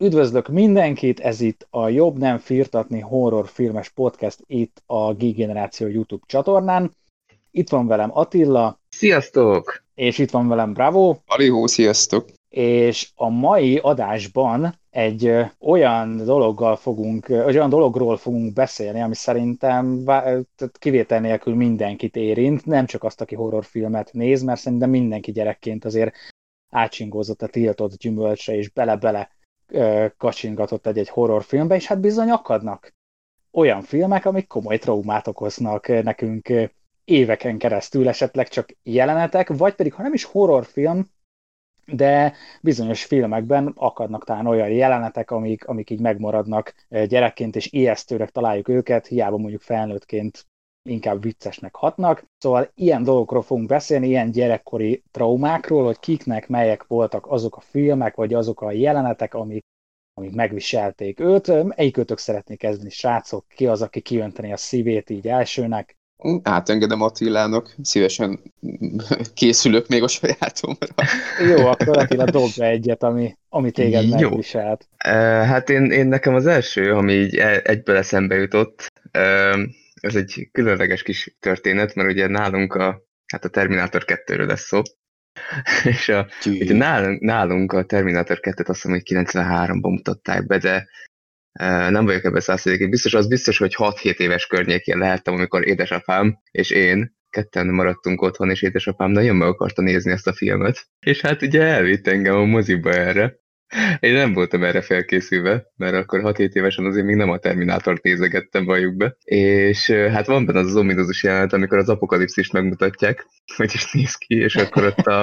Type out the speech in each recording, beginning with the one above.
Üdvözlök mindenkit, ez itt a Jobb Nem Firtatni horrorfilmes podcast itt a Geek Generáció YouTube csatornán. Itt van velem Attila. Sziasztok! És itt van velem Bravo. Alihó, sziasztok! És a mai adásban egy olyan dologgal fogunk, olyan dologról fogunk beszélni, ami szerintem kivétel nélkül mindenkit érint, nem csak azt, aki horrorfilmet néz, mert szerintem mindenki gyerekként azért átsingózott a tiltott gyümölcsre, és bele-bele kacsingatott egy-egy horrorfilmbe, és hát bizony akadnak olyan filmek, amik komoly traumát okoznak nekünk éveken keresztül, esetleg csak jelenetek, vagy pedig, ha nem is horrorfilm, de bizonyos filmekben akadnak talán olyan jelenetek, amik, amik így megmaradnak gyerekként, és ijesztőnek találjuk őket, hiába mondjuk felnőttként inkább viccesnek hatnak. Szóval ilyen dolgokról fogunk beszélni, ilyen gyerekkori traumákról, hogy kiknek melyek voltak azok a filmek, vagy azok a jelenetek, amik, amik megviselték őt. Egyikőtök szeretné kezdeni, srácok? Ki az, aki kiönteni a szívét így elsőnek? Átengedem Attilának, szívesen készülök még a sajátomra. Jó, akkor Attila be egyet, ami, ami téged Jó. megviselt. hát én, én nekem az első, ami így e, egyből eszembe jutott, ez egy különleges kis történet, mert ugye nálunk a, hát a Terminátor 2-ről lesz szó, és a, ugye nálunk, nálunk a Terminátor 2-t azt hiszem, hogy 93-ban mutatták be, de e, nem vagyok ebben százszerzékig biztos, az biztos, hogy 6-7 éves környékén lehettem, amikor édesapám és én ketten maradtunk otthon, és édesapám nagyon meg akarta nézni ezt a filmet. És hát ugye elvitt engem a moziba erre. Én nem voltam erre felkészülve, mert akkor 6-7 évesen azért még nem a Terminátort nézegettem, valljuk be. És hát van benne az az ominózus jelenet, amikor az apokalipszist megmutatják, hogy is néz ki, és akkor ott a,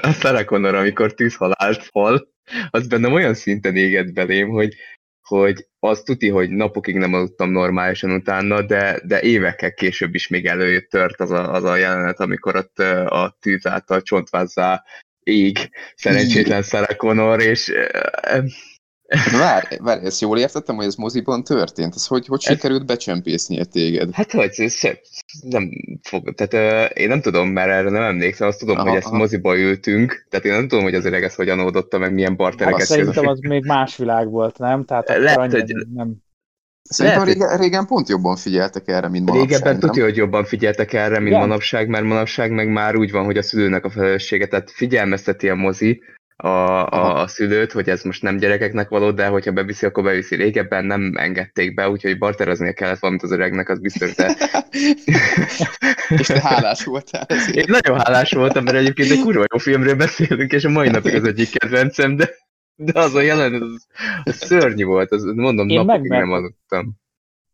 a Sarah Connor, amikor tűzhalált fal, az bennem olyan szinten égett belém, hogy hogy az tuti, hogy napokig nem aludtam normálisan utána, de, de évekkel később is még előjött tört az a, az a jelenet, amikor ott a tűz által csontvázzá ég szerencsétlen Sarah Connor, és... Várj, várj, ezt jól értettem, hogy ez moziban történt? Ez hogy, hogy ez... sikerült becsempésznie téged? Hát hogy, ez se, nem fog, tehát uh, én nem tudom, mert erre nem emlékszem, azt tudom, aha, hogy ezt aha. moziba ültünk, tehát én nem tudom, hogy azért ez hogyan oldott meg milyen bartereket. Szerintem az még más világ volt, nem? Tehát Lehet, hogy... Nem... Szerintem Lehet, régen, régen pont jobban figyeltek erre, mint manapság. Régebben tudja, hogy jobban figyeltek erre, mint Igen. manapság, mert manapság meg már úgy van, hogy a szülőnek a felelőssége, tehát figyelmezteti a mozi a, a, a szülőt, hogy ez most nem gyerekeknek való, de hogyha beviszi, akkor beviszi. Régebben nem engedték be, úgyhogy barteroznia kellett valamit az öregnek, az biztos, de... és te hálás voltál ezért. Én nagyon hálás voltam, mert egyébként egy kurva jó filmről beszélünk, és a mai napig az egyik kedvencem, de de az a jelenet, az, az szörnyű volt, az, mondom, Én napokig megmertem, nem aludtam.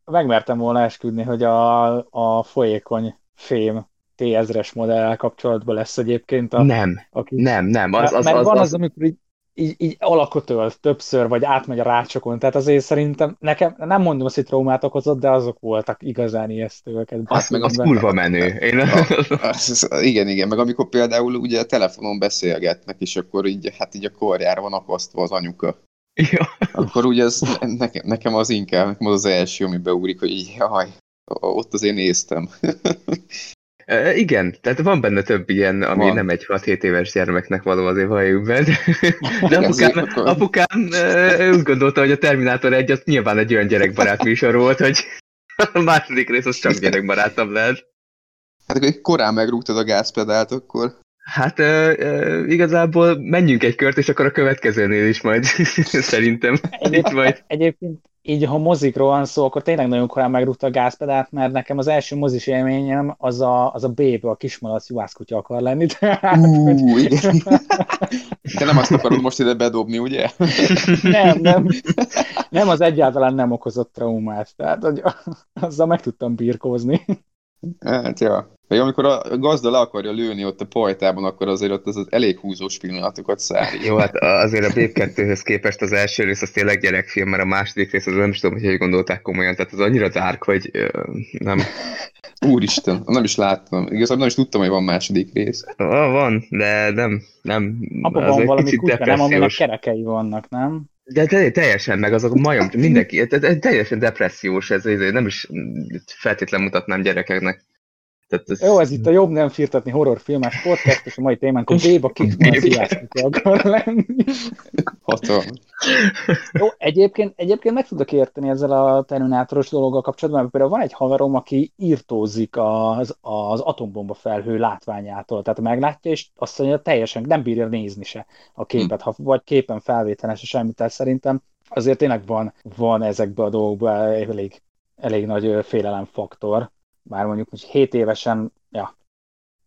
Megmertem volna esküdni, hogy a, a folyékony fém T1000-es modellel kapcsolatban lesz egyébként. A, nem, aki, nem, nem. Az, az, mert az, van az, az, amikor így, így, így alakot ölt többször, vagy átmegy a rácsokon, tehát azért szerintem nekem, nem mondom azt, hogy traumát okozott, de azok voltak igazán ijesztőek. Az meg az kurva menő. Én... A, az, az, igen, igen, meg amikor például ugye a telefonon beszélgetnek, és akkor így, hát így a korjára van akasztva az anyuka. Ja. Akkor ugye ez, nekem, nekem az inkább, nekem az az első, ami beúrik, hogy így, jaj, ott azért néztem. E, igen, tehát van benne több ilyen, ami van. nem egy 6-7 éves gyermeknek való azért valljuk be, de, apukám, apukám e, úgy gondolta, hogy a Terminátor 1 az nyilván egy olyan gyerekbarát műsor volt, hogy a második rész az csak gyerekbarátabb lehet. Hát akkor korán megrúgtad a gázpedált akkor. Hát uh, uh, igazából menjünk egy kört, és akkor a következőnél is majd szerintem. Egyéb, majd. Egyébként így, ha mozikról van szó, akkor tényleg nagyon korán megrúgta a gázpedált, mert nekem az első mozis élményem az a, az a Babe, a kismalac juhászkutya akar lenni. Tehát, igen. Te nem azt akarod most ide bedobni, ugye? nem, nem. Nem, az egyáltalán nem okozott traumát. Tehát, hogy azzal meg tudtam birkózni. Hát, ja. Vagy amikor a gazda le akarja lőni ott a pajtában, akkor azért ott az, az elég húzós pillanatokat szállít. Jó, hát azért a Babe 2-höz képest az első rész az tényleg gyerekfilm, mert a második rész az nem is tudom, hogy hogy gondolták komolyan, tehát az annyira dárk, hogy uh, nem. Úristen, nem is láttam. Igazából nem is tudtam, hogy van második rész. Van, de nem, nem. Abban van valami kutya, nem, aminek kerekei vannak, nem? De teljesen, meg azok majom, mindenki, teljesen depressziós ez, nem is feltétlenül mutatnám gyerekeknek. Tehát ez... Jó, ez itt a jobb nem firtatni horrorfilmes podcast, és a mai témánk a Béba kickmarciásnak akar lenni. Hatalmas. Jó, egyébként, egyébként meg tudok érteni ezzel a terminátoros dologgal kapcsolatban, mert például van egy haverom, aki írtózik az, az atombomba felhő látványától. Tehát meglátja, és azt mondja, teljesen nem bírja nézni se a képet, ha vagy képen felvételen se semmit, tehát szerintem azért tényleg van, van ezekbe a dolgokban elég, elég nagy félelemfaktor. Már mondjuk, hogy 7 évesen, ja,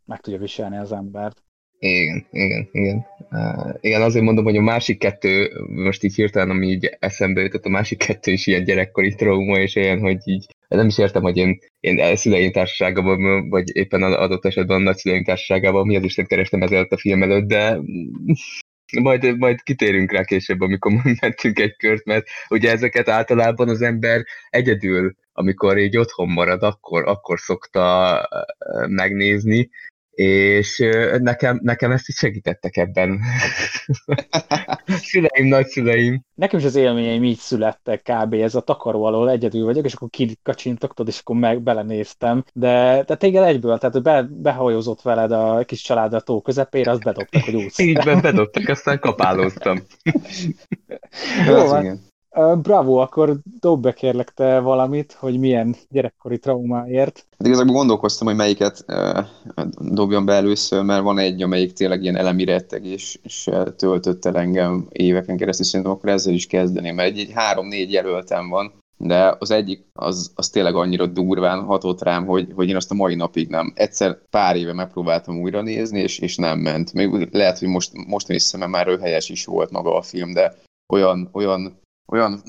meg tudja viselni az embert. Igen, igen, igen. Uh, igen, azért mondom, hogy a másik kettő, most így hirtelen, ami így eszembe jutott, a másik kettő is ilyen gyerekkori trauma, és olyan, hogy így nem is értem, hogy én, én szüleim társaságában, vagy éppen adott esetben a nagyszüleim társaságában, mi az Isten kerestem ezzel a film előtt, de majd, majd kitérünk rá később, amikor mentünk egy kört, mert ugye ezeket általában az ember egyedül, amikor így otthon marad, akkor, akkor szokta megnézni, és nekem, nekem ezt is segítettek ebben. Szüleim, nagyszüleim. Nekem is az élményeim így születtek kb. Ez a takaró alól egyedül vagyok, és akkor kikacsintoktad, és akkor meg belenéztem. De, de téged egyből, tehát be, behajózott veled a kis család a tó közepére, azt bedobtak, hogy úsz. Így bedobtak, aztán kapálóztam. Jó, van. Bravo, akkor dob be kérlek te valamit, hogy milyen gyerekkori traumáért. Hát igazából gondolkoztam, hogy melyiket dobjam be először, mert van egy, amelyik tényleg ilyen elemi rettegés, és töltött el engem éveken keresztül, szerintem akkor ezzel is kezdeném, mert egy, egy három-négy jelöltem van, de az egyik az, az tényleg annyira durván hatott rám, hogy, hogy én azt a mai napig nem. Egyszer pár éve megpróbáltam újra nézni, és, és nem ment. Még lehet, hogy most, most néztem, mert már helyes is volt maga a film, de olyan, olyan olyan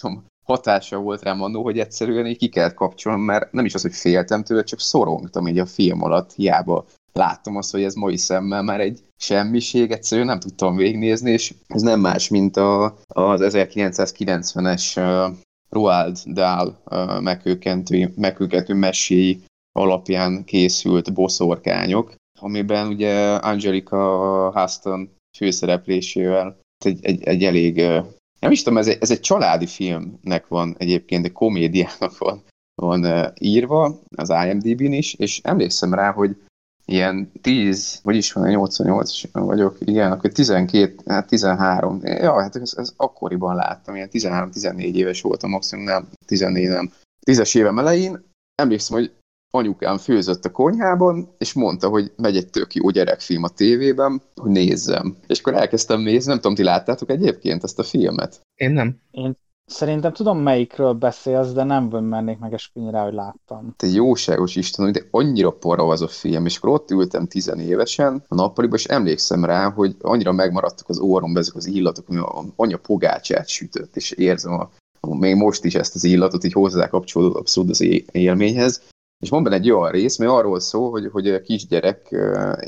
tudom, hatása volt rám annó, hogy egyszerűen így ki kellett kapcsolnom, mert nem is az, hogy féltem tőle, csak szorongtam így a film alatt, hiába láttam azt, hogy ez mai szemmel már egy semmiség, egyszerűen nem tudtam végignézni, és ez nem más, mint a, az 1990-es uh, Roald Dahl uh, megkökentő meséi alapján készült boszorkányok, amiben ugye Angelica Huston főszereplésével egy, egy, egy elég uh, nem is tudom, ez egy, ez egy családi filmnek van egyébként, egy komédiának van, van uh, írva az IMDb-n is, és emlékszem rá, hogy ilyen 10, vagyis van, 88 vagyok, igen, akkor 12, hát 13, ja, hát ez, ez akkoriban láttam, ilyen 13-14 éves voltam maximum, nem, 14 nem. Tízes évem elején emlékszem, hogy anyukám főzött a konyhában, és mondta, hogy megy egy tök jó gyerekfilm a tévében, hogy nézzem. És akkor elkezdtem nézni, nem tudom, ti láttátok egyébként ezt a filmet? Én nem. Én szerintem tudom, melyikről beszélsz, de nem mennék meg esküdni rá, hogy láttam. Te jóságos Isten, de annyira para az a film, és akkor ott ültem tizenévesen a nappaliba, és emlékszem rá, hogy annyira megmaradtak az orromba ezek az illatok, ami a anya pogácsát sütött, és érzem a, még most is ezt az illatot így hozzá kapcsolódott abszolút az élményhez, és van benne egy olyan rész, mert arról szól, hogy, hogy a kisgyerek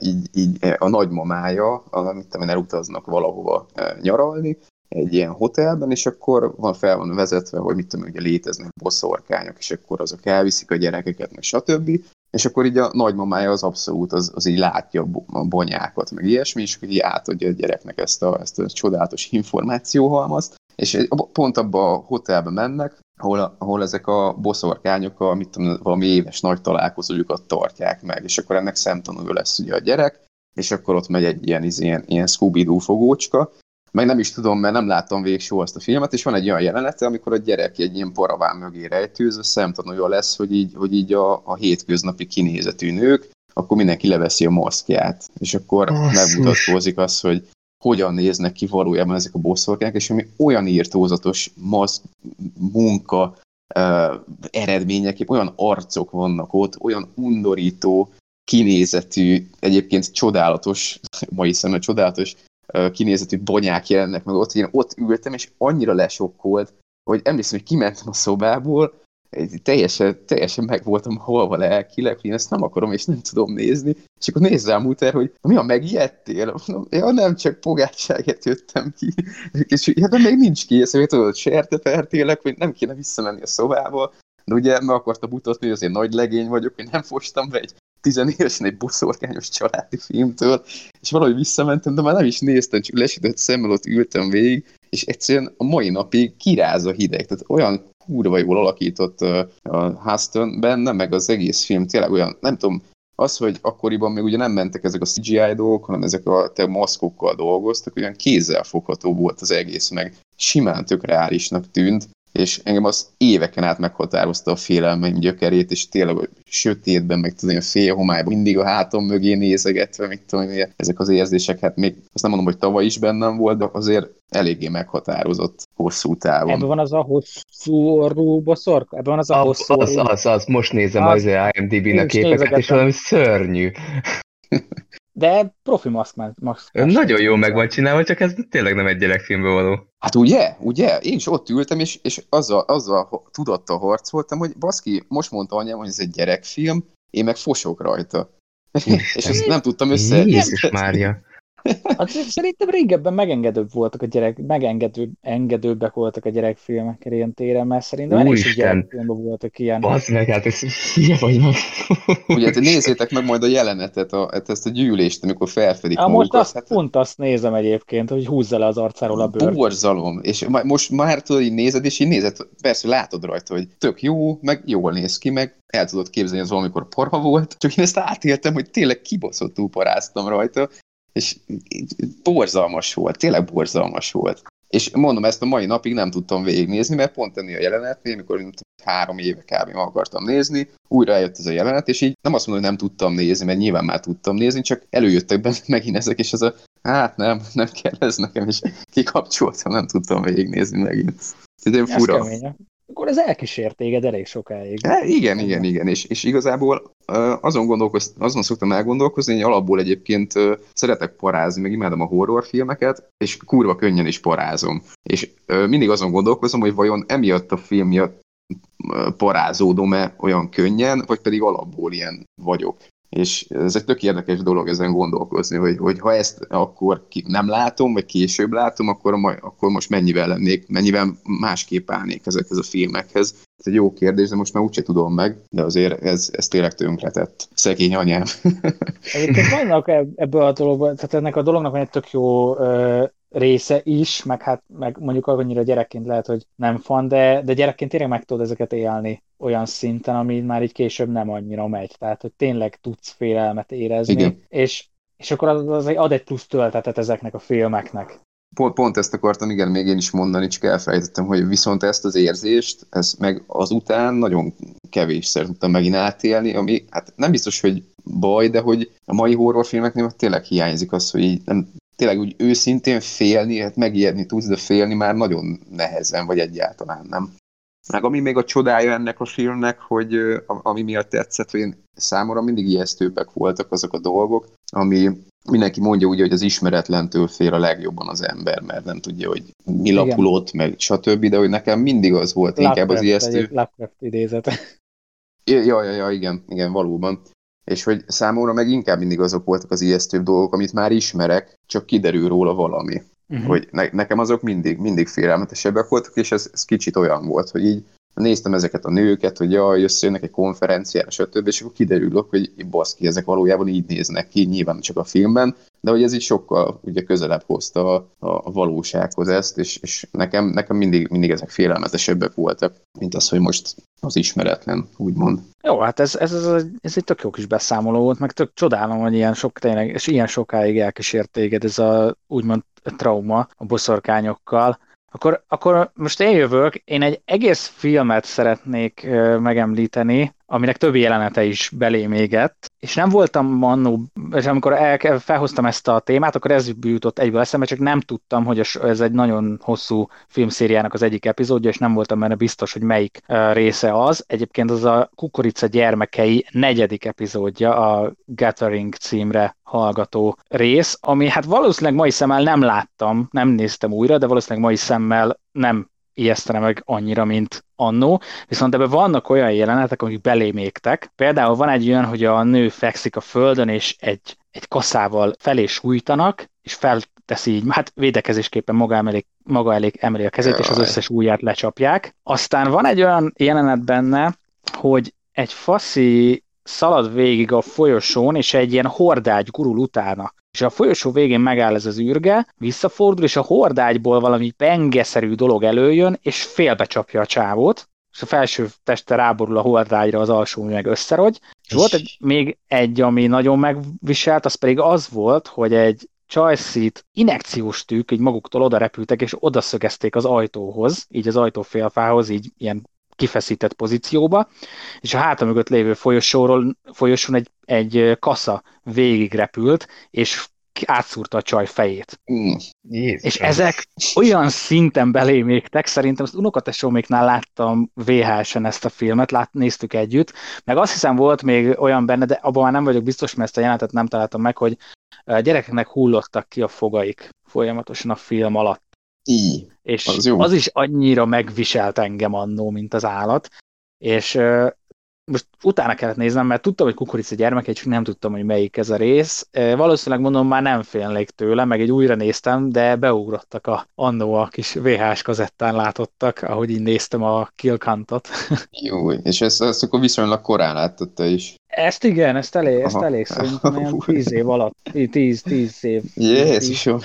így, így a nagymamája, amit tudom, elutaznak valahova nyaralni, egy ilyen hotelben, és akkor van fel van vezetve, hogy mit tudom, ugye léteznek boszorkányok, és akkor azok elviszik a gyerekeket, meg stb. És akkor így a nagymamája az abszolút, az, az így látja a bonyákat, meg ilyesmi, és így átadja a gyereknek ezt a, ezt a csodálatos információhalmazt, és pont abba a hotelbe mennek, ahol, ahol ezek a boszorkányok a, mit tudom, valami éves nagy találkozójukat tartják meg, és akkor ennek szemtanúja lesz ugye a gyerek, és akkor ott megy egy ilyen, ilyen, ilyen Scooby-Doo fogócska, meg nem is tudom, mert nem láttam végig azt a filmet, és van egy olyan jelenete, amikor a gyerek egy ilyen paraván mögé rejtőzve szemtanúja lesz, hogy így, hogy így a, a hétköznapi kinézetű nők, akkor mindenki leveszi a maszkját, és akkor oh, megmutatkozik az, hogy hogyan néznek ki valójában ezek a bosszorkányok, és ami olyan írtózatos maszk, munka, uh, eredmények, olyan arcok vannak ott, olyan undorító, kinézetű, egyébként csodálatos, mai szemben csodálatos uh, kinézetű bonyák jelennek meg ott, én ott ültem, és annyira lesokkolt, hogy emlékszem, hogy kimentem a szobából, teljesen, teljesen meg voltam holva lelkileg, hogy én ezt nem akarom, és nem tudom nézni. És akkor nézz rám Uter, hogy mi a megijedtél? Mondom, ja, nem csak pogácságet jöttem ki. És ja, de még nincs kész, hogy tudod, sertepertélek, hogy nem kéne visszamenni a szobába. De ugye meg akartam mutatni, hogy azért nagy legény vagyok, hogy nem fostam be egy tizenévesen egy boszorkányos családi filmtől, és valahogy visszamentem, de már nem is néztem, csak lesütött szemmel ott ültem végig, és egyszerűen a mai napig kiráz a hideg, tehát olyan kurva jól alakított a Huston benne, meg az egész film tényleg olyan, nem tudom, az, hogy akkoriban még ugye nem mentek ezek a CGI dolgok, hanem ezek a te maszkokkal dolgoztak, olyan kézzel fogható volt az egész, meg simán tök reálisnak tűnt, és engem az éveken át meghatározta a félelmeim gyökerét, és tényleg sötétben, meg tudom, fél homályban mindig a hátam mögé nézegetve, mit tudom, ezek az érzések, hát még azt nem mondom, hogy tavaly is bennem volt, de azért eléggé meghatározott hosszú távon. Ebben van az a hosszú orrú boszork? Ebben van az a hosszú az, az, az, az, most nézem az, az IMDb-nek képeket, és valami szörnyű. De profi maszk már. Maszk Nagyon jó meg van csinálva, csak ez tényleg nem egy gyerekfilmbe való. Hát ugye, ugye, én is ott ültem, és, és azzal, azzal tudattal harcoltam, hogy baszki, most mondta anyám, hogy ez egy gyerekfilm, én meg fosok rajta. és ezt nem tudtam össze. Jézus Mária. Hát szerintem régebben megengedőbb voltak a gyerek, megengedőbb, engedőbbek voltak a gyerekfilmek ilyen téren, mert szerintem is gyerekfilmben voltak ilyen. Bazd meg, hát ez hülye vagy meg. Ugye, te nézzétek meg majd a jelenetet, a, hát ezt a gyűlést, amikor felfedik a Most azt, hát, pont azt nézem egyébként, hogy húzza le az arcáról a bőr. Borzalom. És most már tudod, így nézed, és így nézed, persze látod rajta, hogy tök jó, meg jól néz ki, meg el tudod képzelni, hogy az valamikor parha volt, csak én ezt átéltem, hogy tényleg kibaszottul paráztam rajta, és borzalmas volt, tényleg borzalmas volt. És mondom, ezt a mai napig nem tudtam végignézni, mert pont ennél a jelenetnél, amikor három éve kb. akartam nézni, újra eljött ez a jelenet, és így nem azt mondom, hogy nem tudtam nézni, mert nyilván már tudtam nézni, csak előjöttek benne megint ezek, és ez a hát nem, nem kell ez nekem, és kikapcsoltam, nem tudtam végignézni megint. Ez fura. Ez akkor ez elkísért téged elég sokáig. E, igen, igen, igen, és, és igazából azon, gondolkoz, azon szoktam elgondolkozni, hogy alapból egyébként szeretek parázni, meg imádom a horrorfilmeket, és kurva könnyen is parázom. És mindig azon gondolkozom, hogy vajon emiatt a film miatt parázódom-e olyan könnyen, vagy pedig alapból ilyen vagyok. És ez egy tök érdekes dolog ezen gondolkozni, hogy, hogy ha ezt akkor ki, nem látom, vagy később látom, akkor, majd, akkor most mennyivel lennék, mennyivel másképp állnék ezekhez a filmekhez. Ez egy jó kérdés, de most már úgyse tudom meg, de azért ez, ez tényleg tönkretett. Szegény anyám. Egyébként vannak ebből a dologban, tehát ennek a dolognak van egy tök jó része is, meg hát meg mondjuk annyira gyerekként lehet, hogy nem fan, de, de gyerekként tényleg meg tudod ezeket élni olyan szinten, ami már így később nem annyira megy. Tehát, hogy tényleg tudsz félelmet érezni, Igen. és és akkor az, az ad egy plusz töltetet ezeknek a filmeknek. Pont, pont ezt akartam, igen, még én is mondani, csak elfelejtettem, hogy viszont ezt az érzést, ez meg azután nagyon kevésszer tudtam megint átélni, ami hát nem biztos, hogy baj, de hogy a mai horrorfilmeknél tényleg hiányzik az, hogy így nem, tényleg úgy őszintén félni, hát megijedni tudsz, de félni már nagyon nehezen, vagy egyáltalán nem. Meg ami még a csodája ennek a filmnek, hogy ami miatt tetszett, hogy én számomra mindig ijesztőbbek voltak azok a dolgok, ami mindenki mondja ugye, hogy az ismeretlentől fél a legjobban az ember, mert nem tudja, hogy mi lapulott, meg stb., de hogy nekem mindig az volt Lovecraft, inkább az ijesztő. Lovecraft idézet. Ja, ja, ja, igen, igen, valóban. És hogy számomra meg inkább mindig azok voltak az ijesztőbb dolgok, amit már ismerek, csak kiderül róla valami. Uh-huh. Hogy ne, nekem azok mindig, mindig félelmetesebbek voltak, és ez, ez kicsit olyan volt, hogy így néztem ezeket a nőket, hogy jaj, összejönnek egy konferenciára, stb. És akkor kiderül, hogy baszki, ezek valójában így néznek ki, nyilván csak a filmben, de hogy ez így sokkal ugye közelebb hozta a, a valósághoz ezt, és, és nekem, nekem mindig, mindig ezek félelmetesebbek voltak, mint az, hogy most az ismeretlen, úgymond. Jó, hát ez, ez, ez, ez egy tök jó kis beszámoló volt, meg tök csodálom, hogy ilyen sok tényleg, és ilyen sokáig elkísért téged ez a úgymond trauma a boszorkányokkal, akkor, akkor most én jövök, én egy egész filmet szeretnék megemlíteni, aminek többi jelenete is belém égett, és nem voltam annó, és amikor el, felhoztam ezt a témát, akkor ez jutott egyből eszembe, csak nem tudtam, hogy ez egy nagyon hosszú filmszériának az egyik epizódja, és nem voltam benne biztos, hogy melyik része az. Egyébként az a Kukorica gyermekei negyedik epizódja, a Gathering címre hallgató rész, ami hát valószínűleg mai szemmel nem láttam, nem néztem újra, de valószínűleg mai szemmel nem ijesztene meg annyira, mint annó, viszont ebben vannak olyan jelenetek, amik belémégtek. Például van egy olyan, hogy a nő fekszik a földön, és egy, egy kaszával felé sújtanak, és felteszi így, hát védekezésképpen maga elé, maga elé emeli a kezét, és az összes ujját lecsapják. Aztán van egy olyan jelenet benne, hogy egy faszi szalad végig a folyosón, és egy ilyen hordágy gurul utána és a folyosó végén megáll ez az űrge, visszafordul, és a hordágyból valami pengeszerű dolog előjön, és félbecsapja a csávót, és a felső teste ráborul a hordágyra, az alsó meg összerogy. És volt egy, még egy, ami nagyon megviselt, az pedig az volt, hogy egy Chelsea-t inekciós tűk, így maguktól oda repültek, és oda szögezték az ajtóhoz, így az ajtófélfához, így ilyen kifeszített pozícióba, és a háta mögött lévő folyosóról, folyosón egy, egy kasza végig repült, és átszúrta a csaj fejét. Mm. És ezek olyan szinten belémégtek, szerintem azt unokatesóméknál láttam VHS-en ezt a filmet, lát, néztük együtt, meg azt hiszem volt még olyan benne, de abban már nem vagyok biztos, mert ezt a jelenetet nem találtam meg, hogy a gyerekeknek hullottak ki a fogaik folyamatosan a film alatt. Így. És az, jó. az is annyira megviselt engem annó, mint az állat. És most utána kellett néznem, mert tudtam, hogy kukorica gyermeke, csak nem tudtam, hogy melyik ez a rész. Valószínűleg mondom, már nem félnék tőle, meg egy újra néztem, de beugrottak a annó a kis VHS kazettán látottak, ahogy így néztem a Kill Count-ot. Jó, és ezt, ezt akkor viszonylag korán látott is. Ezt igen, ezt elég, ezt elég szerintem olyan tíz év alatt, tíz, tíz év. Jézusom!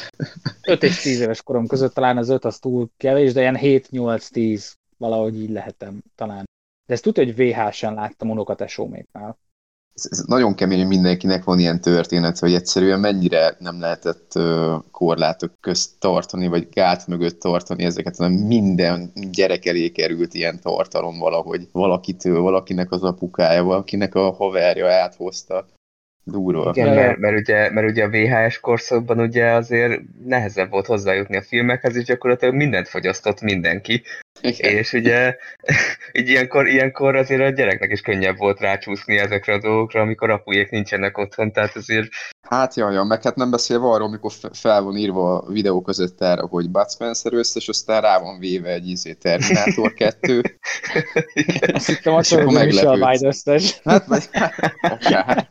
Öt és tíz éves korom között talán az öt az túl kevés, de ilyen 7-8-10 valahogy így lehetem talán. De ezt tudja, hogy VHS-en láttam unokatesóméknál. Ez, ez nagyon kemény, hogy mindenkinek van ilyen történet, hogy egyszerűen mennyire nem lehetett korlátok közt tartani, vagy gát mögött tartani ezeket, hanem minden gyerek elé került ilyen tartalom valahogy valakitől, valakinek az apukája, valakinek a haverja áthozta. Durva. Igen, mert, mert, ugye, mert ugye a VHS korszakban ugye azért nehezebb volt hozzájutni a filmekhez, és gyakorlatilag mindent fogyasztott mindenki. Igen. És ugye így ilyenkor, ilyenkor azért a gyereknek is könnyebb volt rácsúszni ezekre a dolgokra, amikor apujék nincsenek otthon, tehát azért... Hát jaj, jaj, meg hát nem beszélve arról, amikor fel van írva a videó között erre, hogy Bud Spencer összes, aztán rá van véve egy izé Terminátor 2. Azt hittem, hogy is a White összes. Hát, vagy... akár.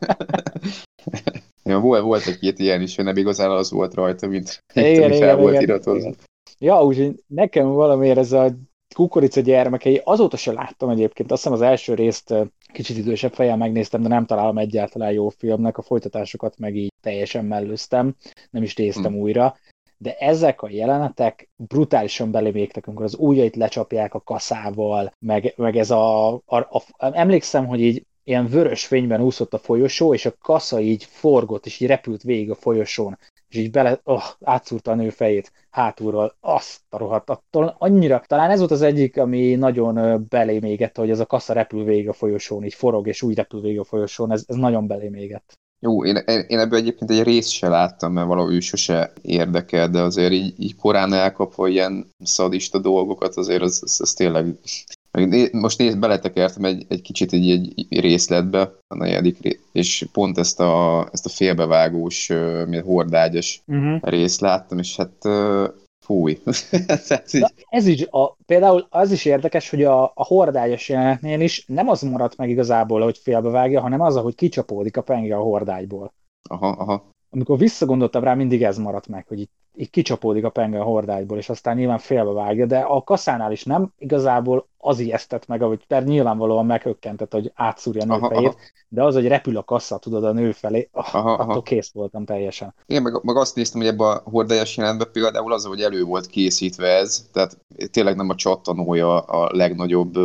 Ja, volt, volt egy-két ilyen is, hogy nem igazán az volt rajta, mint igen, igen, volt iratozva. Ja, úgyhogy nekem valamiért ez a kukorica gyermekei, azóta se láttam egyébként, azt hiszem az első részt kicsit idősebb fejjel megnéztem, de nem találom egyáltalán jó filmnek, a folytatásokat meg így teljesen mellőztem, nem is néztem hmm. újra, de ezek a jelenetek brutálisan belémégtek, amikor az ujjait lecsapják a kaszával, meg, meg ez a, a, a, emlékszem, hogy így ilyen vörös fényben úszott a folyosó, és a kasza így forgott, és így repült végig a folyosón, és így bele, oh, átszúrta a nő fejét hátulról, azt a rohadt, attól annyira, talán ez volt az egyik, ami nagyon belémégett, hogy ez a kasza repül végig a folyosón, így forog, és úgy repül végig a folyosón, ez, ez nagyon belémégett. Jó, én, én ebből egyébként egy részt se láttam, mert valahogy sose érdekel, de azért így, így korán elkapva ilyen szadista dolgokat, azért az, az, az tényleg most nézd, beletekertem egy, egy kicsit egy, egy részletbe, a negyedik és pont ezt a, ezt a félbevágós, uh, hordágyas uh-huh. részt láttam, és hát uh, fúj. így... ez is, a, például az is érdekes, hogy a, a hordágyas jelenetnél is nem az maradt meg igazából, hogy félbevágja, hanem az, hogy kicsapódik a penge a hordágyból. Aha, aha. Amikor visszagondoltam rá, mindig ez maradt meg, hogy itt így kicsapódik a penge a hordágyból, és aztán nyilván félbevágja, de a kaszánál is nem, igazából az ijesztett meg, ahogy per nyilvánvalóan meghökkentett, hogy átszúrja a nő aha, fejét, aha. de az, hogy repül a kassa, tudod, a nő felé, oh, aha, attól aha. kész voltam teljesen. Igen, meg, meg azt néztem, hogy ebben a hordályas jelentben például az, hogy elő volt készítve ez, tehát tényleg nem a csattanója a legnagyobb,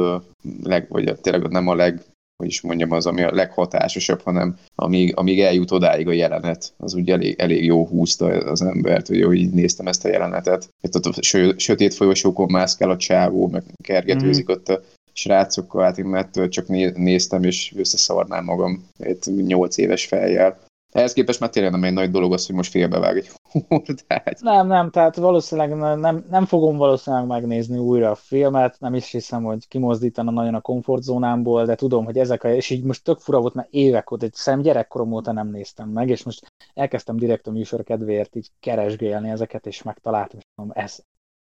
leg, vagy tényleg nem a leg hogy is mondjam, az, ami a leghatásosabb, hanem amíg, amíg eljut odáig a jelenet, az úgy elég, elég jó húzta az embert, hogy így néztem ezt a jelenetet. Itt ott a sötét folyosókon mászkál a csávó, meg kergetőzik mm-hmm. ott a srácokkal, hát én mert csak néztem, és összeszarnám magam egy nyolc éves fejjel. Ehhez képest már tényleg nem egy nagy dolog az, hogy most félbevág egy hordát. Nem, nem, tehát valószínűleg nem, nem fogom valószínűleg megnézni újra a filmet, nem is hiszem, hogy kimozdítana nagyon a komfortzónámból, de tudom, hogy ezek a, és így most tök fura volt, mert évek óta, egy szem gyerekkorom óta nem néztem meg, és most elkezdtem direkt a műsor kedvéért így keresgélni ezeket, és megtaláltam, és mondom, ez.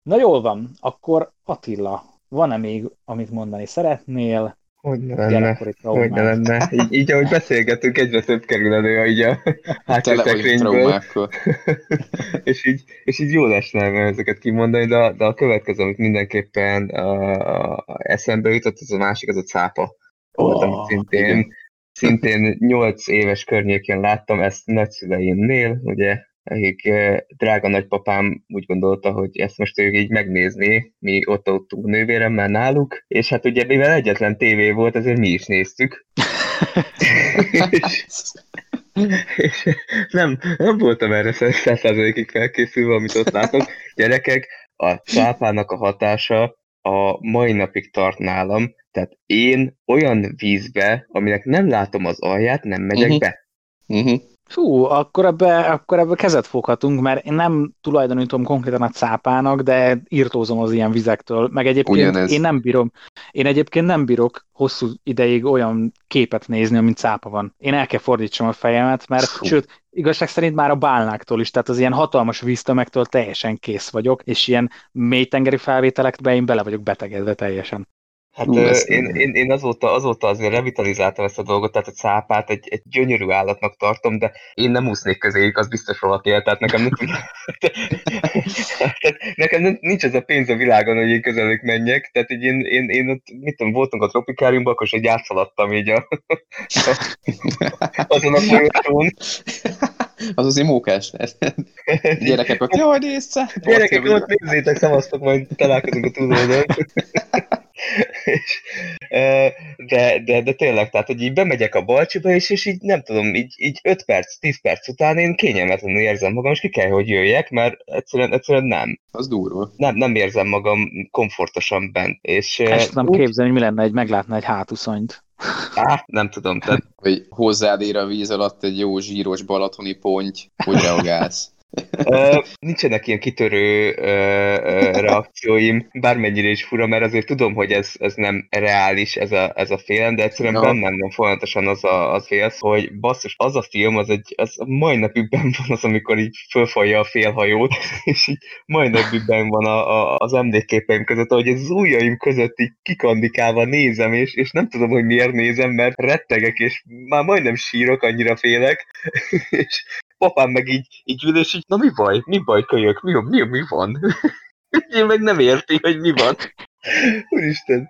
Na jól van, akkor Attila, van-e még, amit mondani szeretnél? Hogy ne lenne, hogy ne lenne. Így, így, ahogy beszélgetünk, egyre több kerül elő így a hátsószekrényből. és, így, és így jó lesne ezeket kimondani, de, de a következő, amit mindenképpen a, a eszembe jutott, az a másik, az a cápa. Oh, amit szintén, szintén 8 éves környékén láttam ezt nagyszüleimnél, ugye akik drága nagypapám úgy gondolta, hogy ezt most ő így megnézni, mi ott adtunk nővéremmel náluk, és hát ugye mivel egyetlen tévé volt, ezért mi is néztük. és, és nem, nem voltam erre százszerzalékig felkészülve, amit ott látok. Gyerekek, a cápának a hatása a mai napig tart nálam, tehát én olyan vízbe, aminek nem látom az alját, nem megyek uh-huh. be. Uh-huh. Fú, akkor ebbe, akkor ebbe kezet foghatunk, mert én nem tulajdonítom konkrétan a cápának, de írtózom az ilyen vizektől. Meg egyébként Ugyanez. én nem bírom, én egyébként nem bírok hosszú ideig olyan képet nézni, amint cápa van. Én el kell fordítsam a fejemet, mert Fú. sőt, igazság szerint már a bálnáktól is, tehát az ilyen hatalmas víztömegtől teljesen kész vagyok, és ilyen mélytengeri felvételekbe én bele vagyok betegedve teljesen. Hát Hú, ezt én, én, én azóta, azóta azért revitalizáltam ezt a dolgot, tehát a cápát egy, egy gyönyörű állatnak tartom, de én nem úsznék közéjük, az biztos valaki el, tehát nekem, nem, tehát nekem nincs ez a pénz a világon, hogy én közelük menjek, tehát így én, én, én ott, mit tudom, voltunk a tropikáriumban, akkor egy átszaladtam így a, a, azon a folyosón. Az az imókás. Gyerekek jaj, nézze! Gyerekek ott nézzétek, szavaztok, majd találkozunk a túloldalon. De, de, de tényleg, tehát, hogy így bemegyek a balcsiba, és, és így nem tudom, így, így 5 perc, 10 perc után én kényelmetlenül érzem magam, és ki kell, hogy jöjjek, mert egyszerűen, egyszerűen nem. Az durva. Nem, nem érzem magam komfortosan bent. És, Ezt tudom úgy... képzelni, hogy mi lenne, egy meglátna egy hátuszonyt. Á, nem tudom. Tehát... Hogy hozzád ér a víz alatt egy jó zsíros balatoni ponty, hogy reagálsz? Nincsenek ilyen kitörő reakcióim, bármennyire is fura, mert azért tudom, hogy ez, ez nem reális, ez a, ez a félem, de egyszerűen no. bennem van folyamatosan az a, az félsz, hogy basszus, az a film, az egy, az mai napig ben van az, amikor így fölfalja a félhajót, és így mai napig ben van a, a, az emlékképeim között, hogy az ujjaim között így kikandikálva nézem, és, és nem tudom, hogy miért nézem, mert rettegek, és már majdnem sírok, annyira félek, és papám meg így, így ül, és így, na mi baj, mi baj, kölyök, mi, mi, mi van? Én meg nem érti, hogy mi van. Úristen,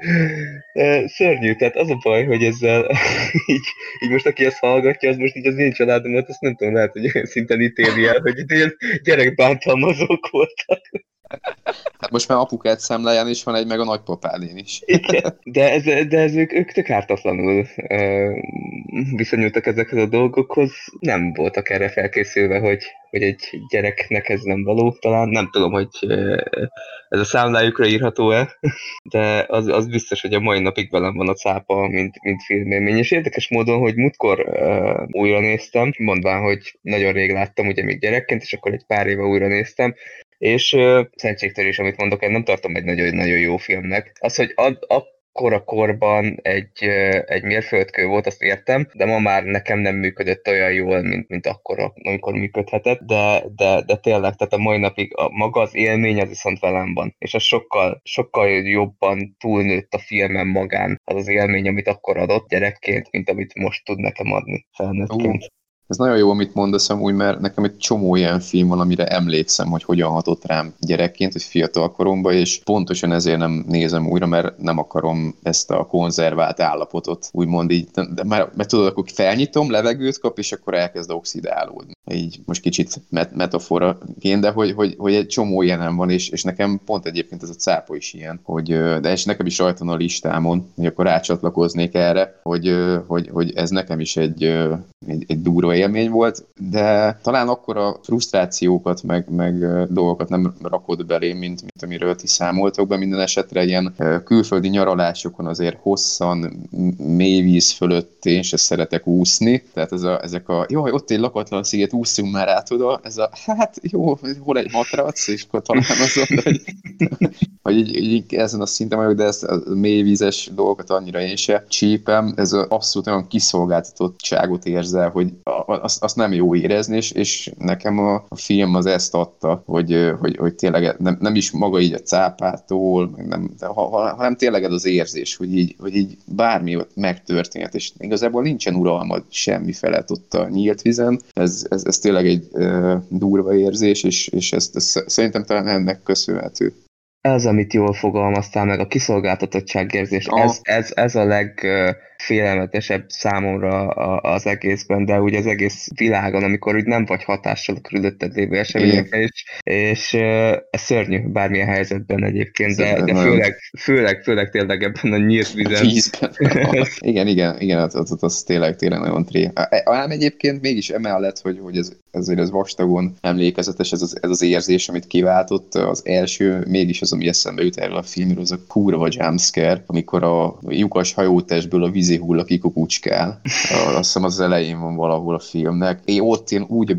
szörnyű, tehát az a baj, hogy ezzel így, így most aki ezt hallgatja, az most így az én családomat, azt nem tudom, lehet, hogy olyan szinten ítéli el, hogy itt ilyen gyerekbántalmazók voltak. Hát most már apukát számláján is van egy, meg a nagypapádén is. De, ez, de ez ők, ők tök ártatlanul uh, viszonyultak ezekhez a dolgokhoz. Nem voltak erre felkészülve, hogy, hogy egy gyereknek ez nem való. Talán nem tudom, hogy ez a számlájukra írható-e, de az, az biztos, hogy a mai napig velem van a cápa, mint, mint filmélmény. És érdekes módon, hogy múltkor újra néztem, mondván, hogy nagyon rég láttam, ugye még gyerekként, és akkor egy pár éve újra néztem, és uh, szentségtörés, amit mondok, én nem tartom egy nagyon-nagyon jó filmnek. Az, hogy ad, akkora korban egy, egy mérföldkő volt, azt értem, de ma már nekem nem működött olyan jól, mint, mint akkor, amikor működhetett, de, de, de tényleg, tehát a mai napig a, maga az élmény az viszont velem van, és az sokkal, sokkal jobban túlnőtt a filmen magán az az élmény, amit akkor adott gyerekként, mint amit most tud nekem adni felnőttként. Uh, ez nagyon jó, amit mondasz amúgy, mert nekem egy csomó ilyen film van, amire emlékszem, hogy hogyan hatott rám gyerekként, vagy fiatal koromban, és pontosan ezért nem nézem újra, mert nem akarom ezt a konzervált állapotot, úgymond így, de már, mert tudod, akkor felnyitom, levegőt kap, és akkor elkezd oxidálódni. Így most kicsit met- metaforaként, de hogy, hogy, hogy egy csomó ilyenem van, és, és nekem pont egyébként ez a cápa is ilyen, hogy, de és nekem is rajta a listámon, hogy akkor rácsatlakoznék erre, hogy, hogy, hogy ez nekem is egy, egy, egy durva élmény volt, de talán akkor a frusztrációkat, meg, meg dolgokat nem rakod belé, mint, mint amiről ti számoltok be. Minden esetre. Ilyen külföldi nyaralásokon azért hosszan, mély víz fölött én se szeretek úszni, tehát ez a, ezek a, jó, ott egy lakatlan sziget, úszunk már át oda, ez a, hát jó, hol egy matrac, és akkor talán azon, hogy, hogy így, így, ezen a szinten vagyok, de ezt a mélyvízes dolgokat annyira én se csípem, ez a abszolút olyan kiszolgáltatottságot érzel, hogy azt, azt nem jó érezni, és, és nekem a, a film az ezt adta, hogy, hogy, hogy tényleg nem, nem is maga így a cápától, nem, de ha, ha, hanem tényleg ez az érzés, hogy így, hogy így bármi ott megtörténhet, és igazából nincsen uralmad semmi felett ott a nyílt vizen, ez, ez, ez tényleg egy uh, durva érzés, és, és ezt, ezt szerintem talán ennek köszönhető. Ez, amit jól fogalmaztál meg, a kiszolgáltatottságérzés, oh. ez, ez, ez a leg legfélelmetesebb számomra az egészben, de ugye az egész világon, amikor úgy nem vagy hatással a körülötted lévő eseményekre, és, és ez szörnyű bármilyen helyzetben egyébként, de, de főleg, főleg, főleg tényleg ebben a nyílt vizen. Vízben. igen, igen, igen, az, az, az tényleg, tényleg nagyon tré. Ám egyébként mégis emellett, hogy, hogy ez, ezért ez vastagon emlékezetes, ez az, ez az érzés, amit kiváltott az első, mégis az, ami eszembe jut erről a filmről, az a kurva jumpscare, amikor a lyukas hajótestből a vízi hulla kikukucskál. Azt hiszem az elején van valahol a filmnek. Én ott én úgy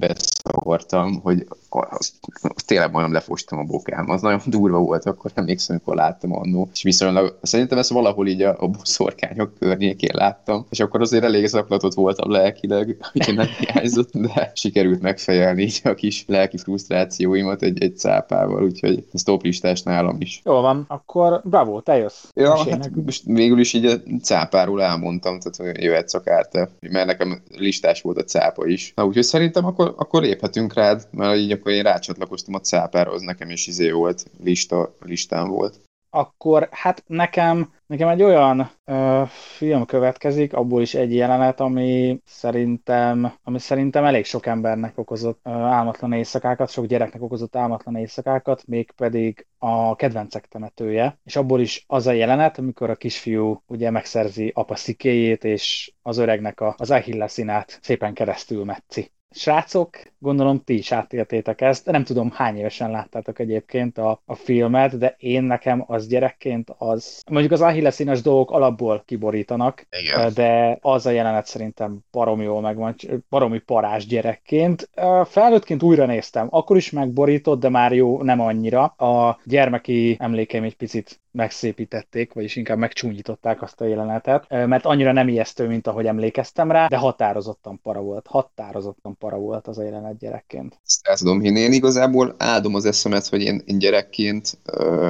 beszavartam, hogy az, az tényleg majdnem lefostam a bokám. Az nagyon durva volt, akkor emlékszem, amikor láttam annó. És viszonylag, szerintem ezt valahol így a, a boszorkányok környékén láttam, és akkor azért elég zaklatott voltam lelkileg, hogy nem hiányzott, de sikerült megfejelni így a kis lelki frusztrációimat egy, egy cápával, úgyhogy ez top listás nálam is. Jó van, akkor bravo, te jössz. Ja, hát most végül is így a cápáról elmondtam, tehát hogy jöhetsz akár te, mert nekem listás volt a cápa is. Na úgyhogy szerintem akkor, akkor léphetünk rád, mert így akkor én rácsatlakoztam a cápára, az nekem is izé volt, lista, listán volt akkor hát nekem, nekem egy olyan ö, film következik, abból is egy jelenet, ami szerintem, ami szerintem elég sok embernek okozott ö, álmatlan éjszakákat, sok gyereknek okozott álmatlan éjszakákat, mégpedig a kedvencek temetője, és abból is az a jelenet, amikor a kisfiú ugye megszerzi apa szikéjét, és az öregnek a, az Achilleszinát szépen keresztül metszi. Srácok, gondolom ti is átéltétek ezt. Nem tudom, hány évesen láttátok egyébként a, a filmet, de én nekem az gyerekként az... Mondjuk az Achilleszínes dolgok alapból kiborítanak, Igen. de az a jelenet szerintem baromi jól megvan, baromi parás gyerekként. Felnőttként újra néztem, akkor is megborított, de már jó, nem annyira. A gyermeki emlékeim egy picit megszépítették, vagyis inkább megcsúnyították azt a jelenetet, mert annyira nem ijesztő, mint ahogy emlékeztem rá, de határozottan para volt. Határozottan para volt az a jelenet gyerekként. Ezt el tudom hinni. Én igazából áldom az eszemet, hogy én, én gyerekként,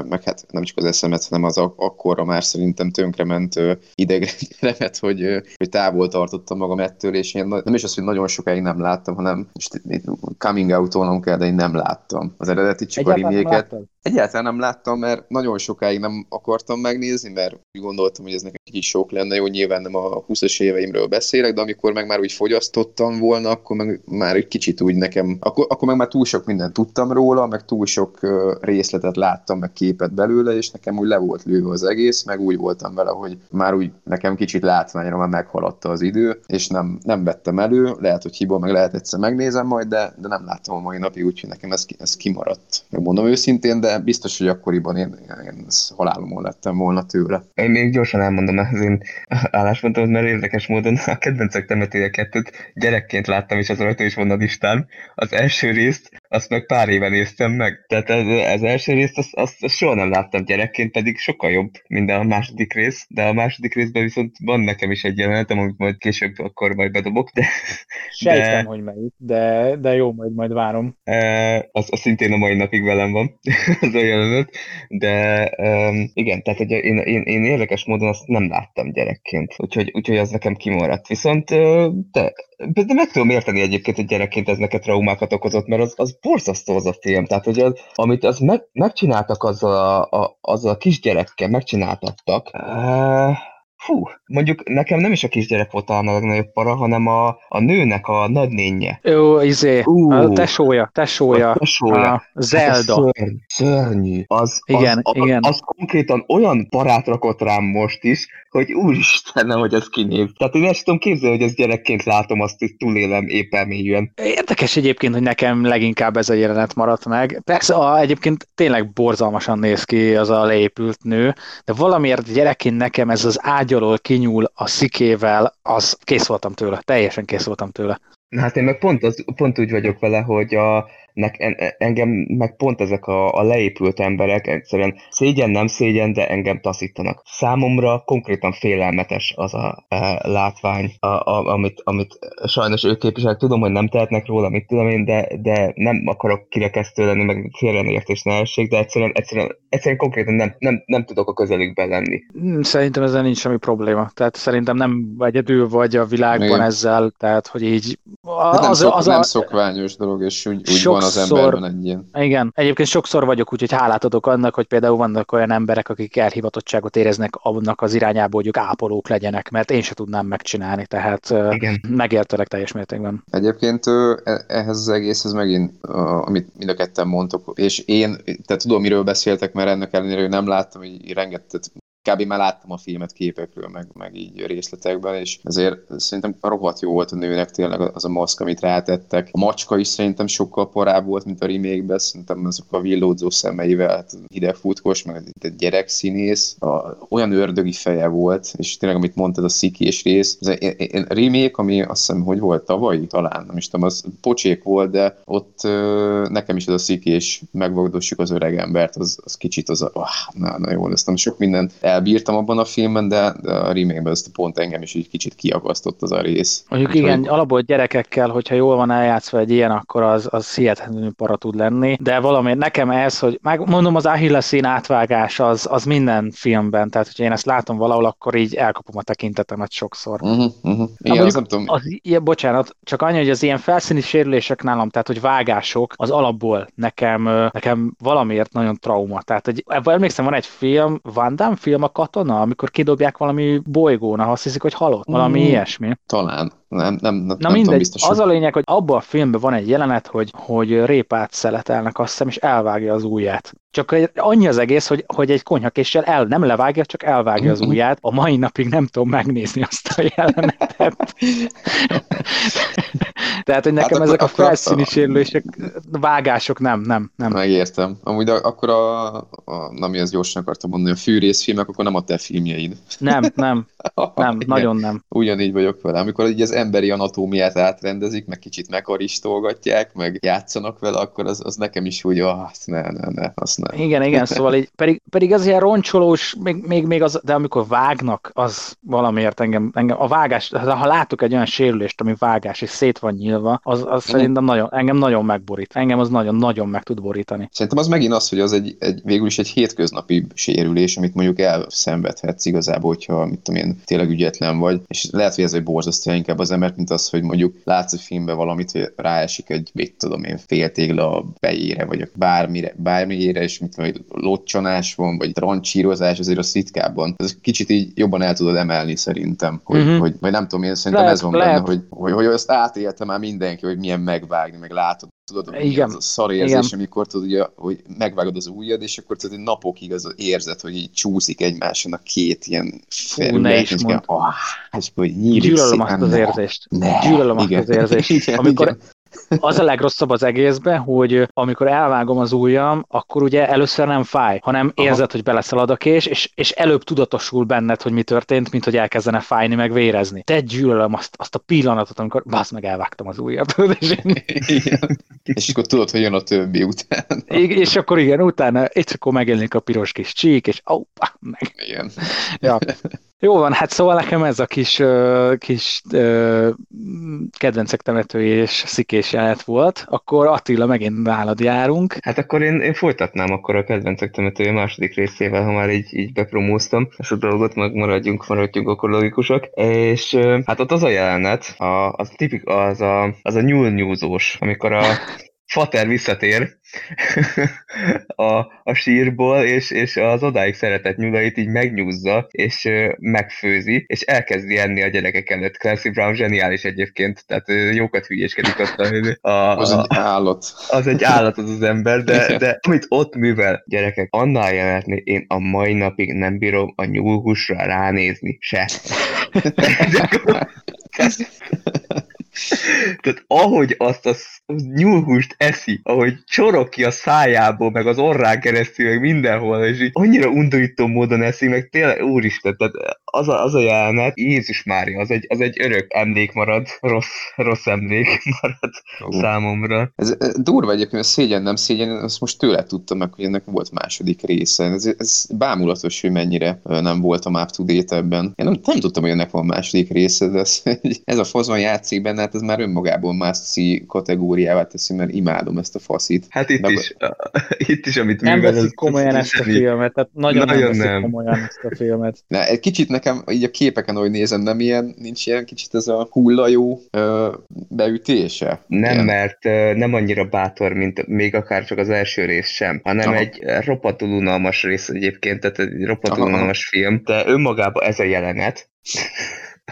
meg hát nem csak az eszemet, hanem az akkorra már szerintem tönkrement idegrendelemet, hogy, hogy távol tartottam magam ettől, és én nem is az, hogy nagyon sokáig nem láttam, hanem most coming out kell, de én nem láttam az eredeti, csak Egyáltalán a reméket. Egyáltalán nem láttam, mert nagyon sokáig nem akartam megnézni, mert úgy gondoltam, hogy ez nekem kicsit sok lenne, jó, nyilván nem a 20-as éveimről beszélek, de amikor meg már úgy fogyasztottam volna, akkor meg már egy kicsit úgy nekem, akkor, akkor meg már túl sok mindent tudtam róla, meg túl sok részletet láttam, meg képet belőle, és nekem úgy le volt lőve az egész, meg úgy voltam vele, hogy már úgy nekem kicsit látványra már meghaladta az idő, és nem, nem vettem elő, lehet, hogy hiba, meg lehet egyszer megnézem majd, de, de nem láttam a mai napig, úgyhogy nekem ez, ez kimaradt. Megmondom őszintén, de biztos, hogy akkoriban én, én halálomon lettem volna tőle. Én még gyorsan elmondom az én álláspontomat, mert érdekes módon a kedvencek temetője kettőt gyerekként láttam, és az rajta is van a listán. Az első részt, azt meg pár éve néztem meg. Tehát az, az első részt, azt, azt, azt soha nem láttam gyerekként, pedig sokkal jobb, mint a második rész. De a második részben viszont van nekem is egy jelenetem, amit majd később akkor majd bedobok. De, Sejtem, de, hogy melyik, de, de jó, majd majd várom. E, az, az szintén a mai napig velem van, az a jelenet. De um, igen, tehát hogy én, én, én érdekes módon azt nem láttam gyerekként, úgyhogy, úgyhogy az nekem kimaradt. Viszont de, de meg tudom érteni egyébként, hogy gyerekként ez neked traumákat okozott, mert az, az borzasztó az a film. Tehát, hogy az, amit az meg, megcsináltak azzal a, a, azzal a kisgyerekkel, megcsináltattak, Hú, mondjuk nekem nem is a kisgyerek volt a legnagyobb para, hanem a, a nőnek a nagynénye. Jó, izé, uh, a tesója, tesója, a tesója. A Zelda. Az szörny, szörnyű. Az, igen, az, igen. Az, az konkrétan olyan parát rakott rám most is, hogy úristen, hogy ez kinéz. Tehát én ezt tudom képzelni, hogy ez gyerekként látom, azt hogy túlélem éppen mélyűen. Érdekes egyébként, hogy nekem leginkább ez a jelenet maradt meg. Persze a, egyébként tényleg borzalmasan néz ki az a leépült nő, de valamiért gyerekként nekem ez az ágy alól kinyúl a szikével, az kész voltam tőle, teljesen kész voltam tőle. Hát én meg pont, az, pont úgy vagyok vele, hogy a, nek, engem meg pont ezek a, a leépült emberek egyszerűen szégyen, nem szégyen, de engem taszítanak. Számomra konkrétan félelmetes az a e, látvány, a, a, amit, amit sajnos ők képviselnek. Tudom, hogy nem tehetnek róla, mit tudom én, de, de nem akarok kirekesztő lenni, meg félreértés ne essék, de egyszerűen, egyszerűen, egyszerűen konkrétan nem, nem, nem tudok a közelükben lenni. Hmm, szerintem ezzel nincs semmi probléma. Tehát szerintem nem egyedül vagy a világban Igen. ezzel, tehát hogy így... Az, nem, szok, az nem a... szokványos dolog, és úgy, úgy van az emberben egy ilyen. Igen, egyébként sokszor vagyok úgy, hogy hálát adok annak, hogy például vannak olyan emberek, akik elhivatottságot éreznek annak az irányába, hogy ők ápolók legyenek, mert én se tudnám megcsinálni, tehát Igen. megértelek teljes mértékben. Egyébként e, ehhez az egészhez megint, amit mind a ketten mondtok, és én, tehát tudom, miről beszéltek, mert ennek ellenére, nem láttam, hogy rengeteg kb. már láttam a filmet képekről, meg, meg így részletekben, és ezért szerintem rohadt jó volt a nőnek tényleg az a maszk, amit rátettek. A macska is szerintem sokkal porább volt, mint a remake szerintem azok a villódzó szemeivel, hát hidegfutkos, meg egy gyerek színész, a, olyan ördögi feje volt, és tényleg, amit mondtad, a szikés rész, ez a, a remake, ami azt hiszem, hogy volt tavaly, talán, nem is tudom, az pocsék volt, de ott ö, nekem is az a szikés megvagdossuk az öreg embert, az, az kicsit az a, ah, na, na jó, nem sok mindent elbírtam abban a filmben, de, a remake ezt pont engem is egy kicsit kiagasztott az a rész. Mondjuk Úgy, igen, hogy... alapból gyerekekkel, hogyha jól van eljátszva egy ilyen, akkor az, az hihetetlenül para tud lenni, de valami nekem ez, hogy megmondom, az Achilleszín átvágás az, az minden filmben, tehát hogyha én ezt látom valahol, akkor így elkapom a tekintetemet sokszor. Uh-huh, uh-huh. Igen, az nem tudom. Az, ilyen, bocsánat, csak annyi, hogy az ilyen felszíni sérülések nálam, tehát hogy vágások, az alapból nekem, nekem valamiért nagyon trauma. Tehát, hogy emlékszem, van egy film, Van Damme film, a katona, amikor kidobják valami bolygón, azt hiszik, hogy halott, valami mm, ilyesmi. Talán. Nem, nem, nem, Na nem mindegy, tudom biztos. Az a lényeg, hogy abban a filmben van egy jelenet, hogy, hogy répát szeletelnek, azt hiszem, és elvágja az ujját. Csak annyi az egész, hogy, hogy egy konyhakéssel el, nem levágja, csak elvágja az mhm. ujját. A mai napig nem tudom megnézni azt a jelenetet. Tehát, hogy nekem hát ezek akkor, a felszíni sérülések, vágások nem, nem, nem. Megértem. Amúgy akkor a, a nem, ez gyorsan akartam mondani, a fűrészfilmek, akkor nem a te filmjeid. Nem, nem, nem, Igen. nagyon nem. Ugyanígy vagyok vele. Amikor így az emberi anatómiát átrendezik, meg kicsit megaristolgatják, meg játszanak vele, akkor az, az nekem is úgy, ah, ne, ne, ne, azt nem. Igen, igen, szóval így, pedig, pedig az ilyen roncsolós, még, még, még az, de amikor vágnak, az valamiért engem, engem a vágás, ha látok egy olyan sérülést, ami vágás, és szét van nyilva, az, az szerintem nagyon, engem nagyon megborít. Engem az nagyon-nagyon meg tud borítani. Szerintem az megint az, hogy az egy, egy végül is egy hétköznapi sérülés, amit mondjuk elszenvedhetsz igazából, hogyha mit tudom én, tényleg ügyetlen vagy, és lehet, hogy ez egy borzasztó inkább az embert, mint az, hogy mondjuk látsz egy filmben valamit, hogy ráesik egy, mit tudom én, féltégla a bejére, vagy bármire, bármire, és mit tudom, hogy locsanás van, vagy trancsírozás, azért a szitkábban. Ez kicsit így jobban el tudod emelni szerintem, hogy, uh-huh. hogy vagy nem tudom, én szerintem lehet, ez van lehet. benne, hogy, hogy, hogy, azt átélte már mindenki, hogy milyen megvágni, meg látod tudod, hogy Igen. az a szar érzés, Igen. amikor tudod, ugye, hogy megvágod az ujjad, és akkor tudod, hogy napokig az érzed, hogy így csúszik egymáson a két ilyen felület, ne is mond. Oh, és hogy nyílik Gyűlölöm azt az érzést. Ne. Gyűlölöm azt az érzést. Igen, amikor, igen. Az a legrosszabb az egészben, hogy amikor elvágom az ujjam, akkor ugye először nem fáj, hanem érzed, Aha. hogy beleszalad a kés, és, és előbb tudatosul benned, hogy mi történt, mint hogy elkezdene fájni, meg vérezni. Te gyűlölöm azt, azt a pillanatot, amikor basz meg elvágtam az ujjam. és, igen. és akkor tudod, hogy jön a többi után. és akkor igen, utána, és akkor megjelenik a piros kis csík, és ó, meg. Igen. Ja. Jó van, hát szóval nekem ez a kis, kis kedvencek temetői és szikés jelenet volt, akkor Attila, megint nálad járunk. Hát akkor én, én folytatnám akkor a kedvencek temetői második részével, ha már így, így bepromóztam ezt a dolgot, meg maradjunk, maradjunk akkor logikusak. És hát ott az a jelenet, a, az, tipik, az a, az a nyúlnyúzós, amikor a Fater visszatér a, a sírból, és, és az odáig szeretett nyulait így megnyúzza, és ö, megfőzi, és elkezdi enni a gyerekek előtt. Clancy Brown zseniális egyébként, tehát ö, jókat hülyéskedik ott a, a, Az egy állat. Az egy állat az az ember, de, de amit ott művel, gyerekek, annál jelenetni, én a mai napig nem bírom a nyúlhúsra ránézni se. Tehát ahogy azt a nyúlhúst eszi, ahogy csorog ki a szájából, meg az orrán keresztül, meg mindenhol, és így annyira undorító módon eszi, meg tényleg úristen, tehát az a, az a jelenet, Jézus Mária, az egy, az egy örök emlék marad, rossz, rossz emlék marad uh. számomra. Ez, ez durva egyébként, ez szégyen, nem szégyen, azt most tőle tudtam meg, hogy ennek volt második része. Ez, ez bámulatos, hogy mennyire nem voltam up to date ebben. Én nem, nem tudtam, hogy ennek van második része, de ez, ez a fazon játszik benne, hát ez már önmagában must kategóriává teszi, mert imádom ezt a faszit. Hát itt Meg... is, itt is, amit nem veszik komolyan ezt a filmet, tehát nagyon, nagyon nem veszik nem. komolyan ezt a filmet. Na, egy kicsit nekem így a képeken, ahogy nézem, nem ilyen, nincs ilyen kicsit ez a hullajó ö, beütése? Nem, ilyen. mert ö, nem annyira bátor, mint még akár csak az első rész sem, hanem Aha. egy roppantul unalmas rész egyébként, tehát egy roppantul Aha. unalmas film, de önmagában ez a jelenet,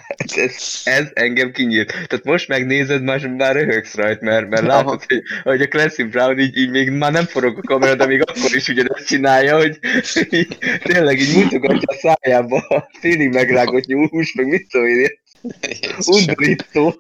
ez, ez, ez engem kinyílt. Tehát most megnézed, már, már röhögsz rajt, mert, mert látod, hogy, hogy a Clancy Brown így, így még már nem forog a kamera, de még akkor is ugyanezt csinálja, hogy így, tényleg így mutogatja a szájába a félig megrágott nyúlhús, meg mit tudom én, undorító.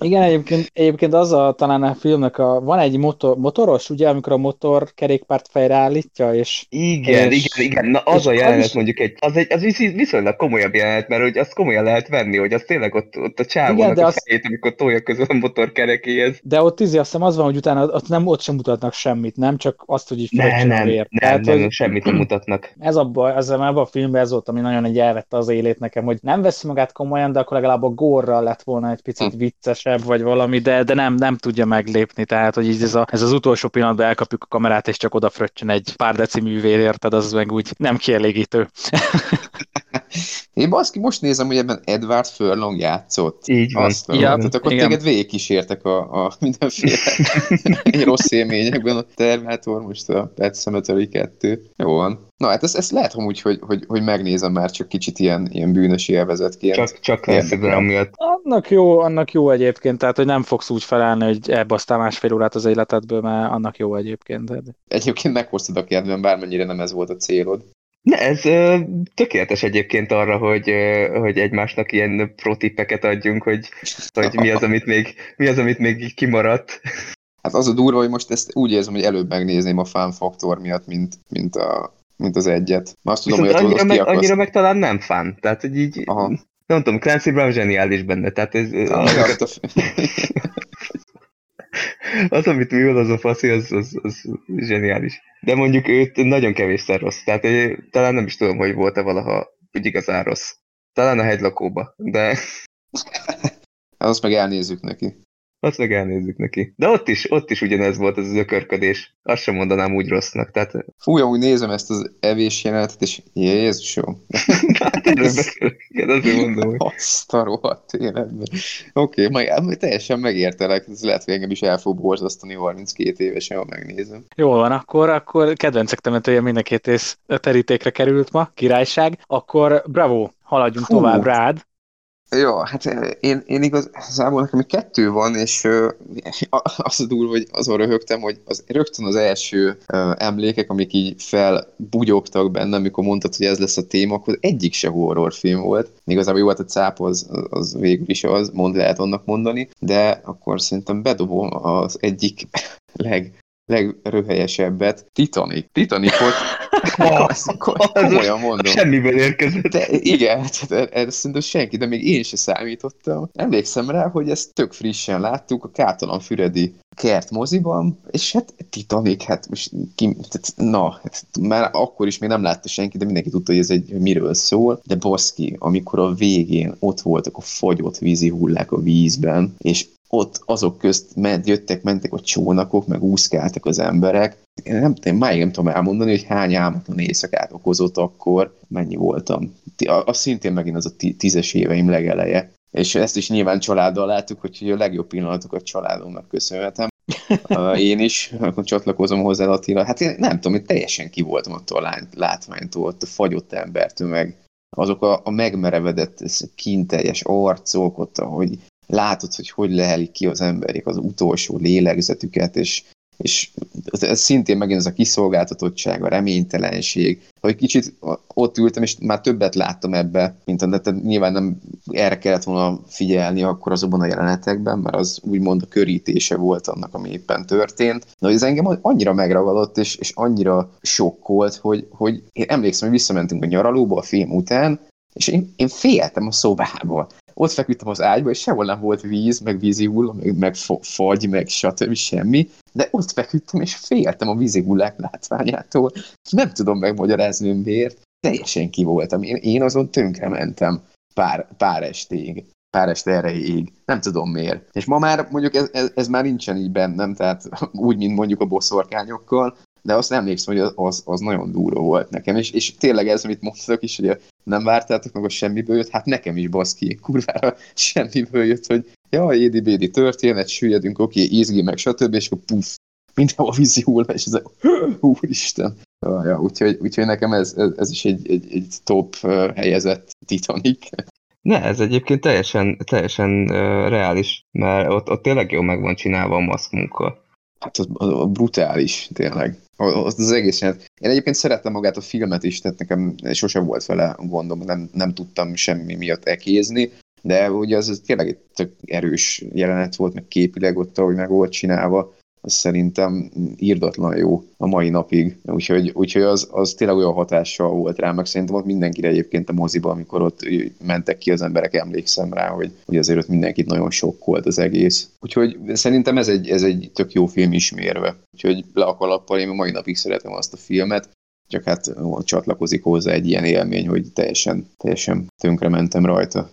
Igen, egyébként, egyébként az a, talán a filmnek a, van egy motor, motoros, ugye, amikor a motor kerékpárt fejre állítja, és Igen, És- igen, igen, na az a jelenet is- mondjuk egy, az, egy, az visz- viszonylag komolyabb jelenet, mert hogy azt komolyan lehet venni, hogy az tényleg ott, ott a csávónak a az- fejét, amikor tolja közül a motor kerekéhez. de ott izé, azt hiszem az van, hogy utána ott, nem, ott sem mutatnak semmit, nem? Csak azt, hogy így Nem, a nem, vér. nem, Tehát, nem, hogy semmit nem mutatnak. ez a baj, ez, ebben a filmben ez volt, ami nagyon egy elvette az élét nekem, hogy nem veszi magát komolyan, de akkor legalább a górral lett volna egy picit Hm. Viccesebb, vagy valami, de, de nem, nem tudja meglépni, tehát, hogy így ez, a, ez az utolsó pillanatban elkapjuk a kamerát, és csak oda fröccsön egy pár decimű vér, érted, az meg úgy nem kielégítő. Én baszki, most nézem, hogy ebben Edward Furlong játszott. Így van. Azt, Ja, ja, tehát akkor igen. téged végigkísértek a, a mindenféle rossz élményekben. A Terminator, most a Pet Cemetery 2. Jó van. Na hát ezt, ezt lehet amúgy, hogy, hogy, hogy megnézem már csak kicsit ilyen, ilyen bűnös élvezetként. Csak, csak. Brown miatt. Annak jó, annak jó egyébként, tehát, hogy nem fogsz úgy felállni, hogy ebbe aztán másfél órát az életedből, mert annak jó egyébként. Egyébként meghoztad a kedvem, bármennyire nem ez volt a célod. Ne, ez ö, tökéletes egyébként arra, hogy, ö, hogy egymásnak ilyen pro-tippeket adjunk, hogy, hogy mi, az, amit még, mi az, amit még kimaradt. Hát az a durva, hogy most ezt úgy érzem, hogy előbb megnézném a fan faktor miatt, mint, mint, a, mint az egyet. Azt tudom, Viszont hogy annyira meg, kiakaszt. annyira meg talán nem fán. Tehát, hogy így, Aha. nem tudom, Clancy Brown zseniális benne. Tehát ez, azt a- az, amit művel az a faszi, az, az, az zseniális. De mondjuk őt nagyon kevésszer rossz. Tehát ö, talán nem is tudom, hogy volt-e valaha úgy igazán rossz. Talán a hegylakóba, de azt meg elnézzük neki. Azt meg elnézzük neki. De ott is, ott is ugyanez volt az, az ökörködés. Azt sem mondanám úgy rossznak. Tehát Fú, amúgy nézem ezt az evés jelenetet, és Jézusom, hát erről beszélek. Igen, azért mondom, hogy azt a rohadt életben. Oké, okay, majd teljesen megértelek, ez lehet, hogy engem is el fog borzasztani 32 évesen, ha megnézem. Jól van, akkor, akkor kedvencek temetője mind a két rész terítékre került ma, királyság. Akkor bravo, haladjunk Fú. tovább rád. Ja, hát eh, én, én igazából nekem kettő van, és az a durva, hogy azon röhögtem, hogy az, rögtön az első emlékek, amik így felbugyogtak bennem, amikor mondtad, hogy ez lesz a téma, akkor egyik se horrorfilm volt. Igazából jó, hát a cáp az, az végül is az, mond lehet annak mondani, de akkor szerintem bedobom az egyik leg legröhelyesebbet, Titanic. Titanicot, ko- komolyan mondom. semmiből érkezett. De igen, tehát erre szerintem senki, de még én se számítottam. Emlékszem rá, hogy ezt tök frissen láttuk a Kátalan Füredi kert moziban, és hát Titanic, hát most ki, tehát, na, hát már akkor is még nem látta senki, de mindenki tudta, hogy ez egy hogy miről szól, de baszki, amikor a végén ott voltak a fagyott vízi hullák a vízben, és ott azok közt ment, jöttek, mentek a csónakok, meg úszkáltak az emberek. Én nem, én máig nem tudom elmondani, hogy hány álmatlan éjszakát okozott akkor, mennyi voltam. A- szintén megint az a tízes éveim legeleje. És ezt is nyilván családdal láttuk, hogy a legjobb pillanatokat családomnak köszönhetem. Én is akkor csatlakozom hozzá, Attila. Hát én nem tudom, én teljesen ki voltam attól a látványtól, ott a fagyott embertől, meg azok a, a megmerevedett, kinteljes arcok, ott, ahogy látod, hogy hogy lehelik ki az emberek az utolsó lélegzetüket, és, és ez, szintén megint ez a kiszolgáltatottság, a reménytelenség, hogy kicsit ott ültem, és már többet láttam ebbe, mint de tehát nyilván nem erre kellett volna figyelni akkor azokban a jelenetekben, mert az úgymond a körítése volt annak, ami éppen történt. De ez engem annyira megragadott, és, és annyira sokkolt, hogy, hogy én emlékszem, hogy visszamentünk a nyaralóba a film után, és én, én féltem a szobába. Ott feküdtem az ágyba, és sehol nem volt víz, meg vízi hulla, meg, meg fa- fagy, meg stb. semmi, de ott feküdtem, és féltem a vízi hullák látványától. Nem tudom megmagyarázni, miért. Teljesen ki voltam. Én, én azon tönkre mentem pár, pár estig pár este erejéig. Nem tudom miért. És ma már mondjuk ez, ez, ez már nincsen így bennem, tehát úgy, mint mondjuk a boszorkányokkal, de azt emlékszem, hogy az, az nagyon durva volt nekem, és, és tényleg ez, amit mondtak is, hogy a nem vártátok meg, a semmiből jött, hát nekem is baszki, kurvára semmiből jött, hogy ja, édi-bédi történet, süllyedünk, oké, okay, izgi meg, stb. és akkor puf, mindenhol vízi hull, és ez a, úristen. Ja, ja, úgyhogy, úgyhogy nekem ez, ez, ez is egy, egy, egy top helyezett Titanic. Ne, ez egyébként teljesen, teljesen uh, reális, mert ott, ott tényleg jó meg van csinálva a maszk munka. Hát az, az, az brutális, tényleg. Az, az egész jelent. Én egyébként szerettem magát a filmet is, tehát nekem sose volt vele gondom, nem, nem tudtam semmi miatt ekézni, de ugye az, az tényleg egy tök erős jelenet volt, meg képileg ott, ahogy meg volt csinálva az szerintem írdatlan jó a mai napig. Úgyhogy, úgyhogy az, az tényleg olyan hatással volt rá, meg szerintem ott mindenkire egyébként a moziba, amikor ott mentek ki az emberek, emlékszem rá, hogy, hogy azért ott mindenkit nagyon sok volt az egész. Úgyhogy szerintem ez egy, ez egy tök jó film ismérve. Úgyhogy le a kalappal, én a mai napig szeretem azt a filmet, csak hát csatlakozik hozzá egy ilyen élmény, hogy teljesen, teljesen tönkre mentem rajta.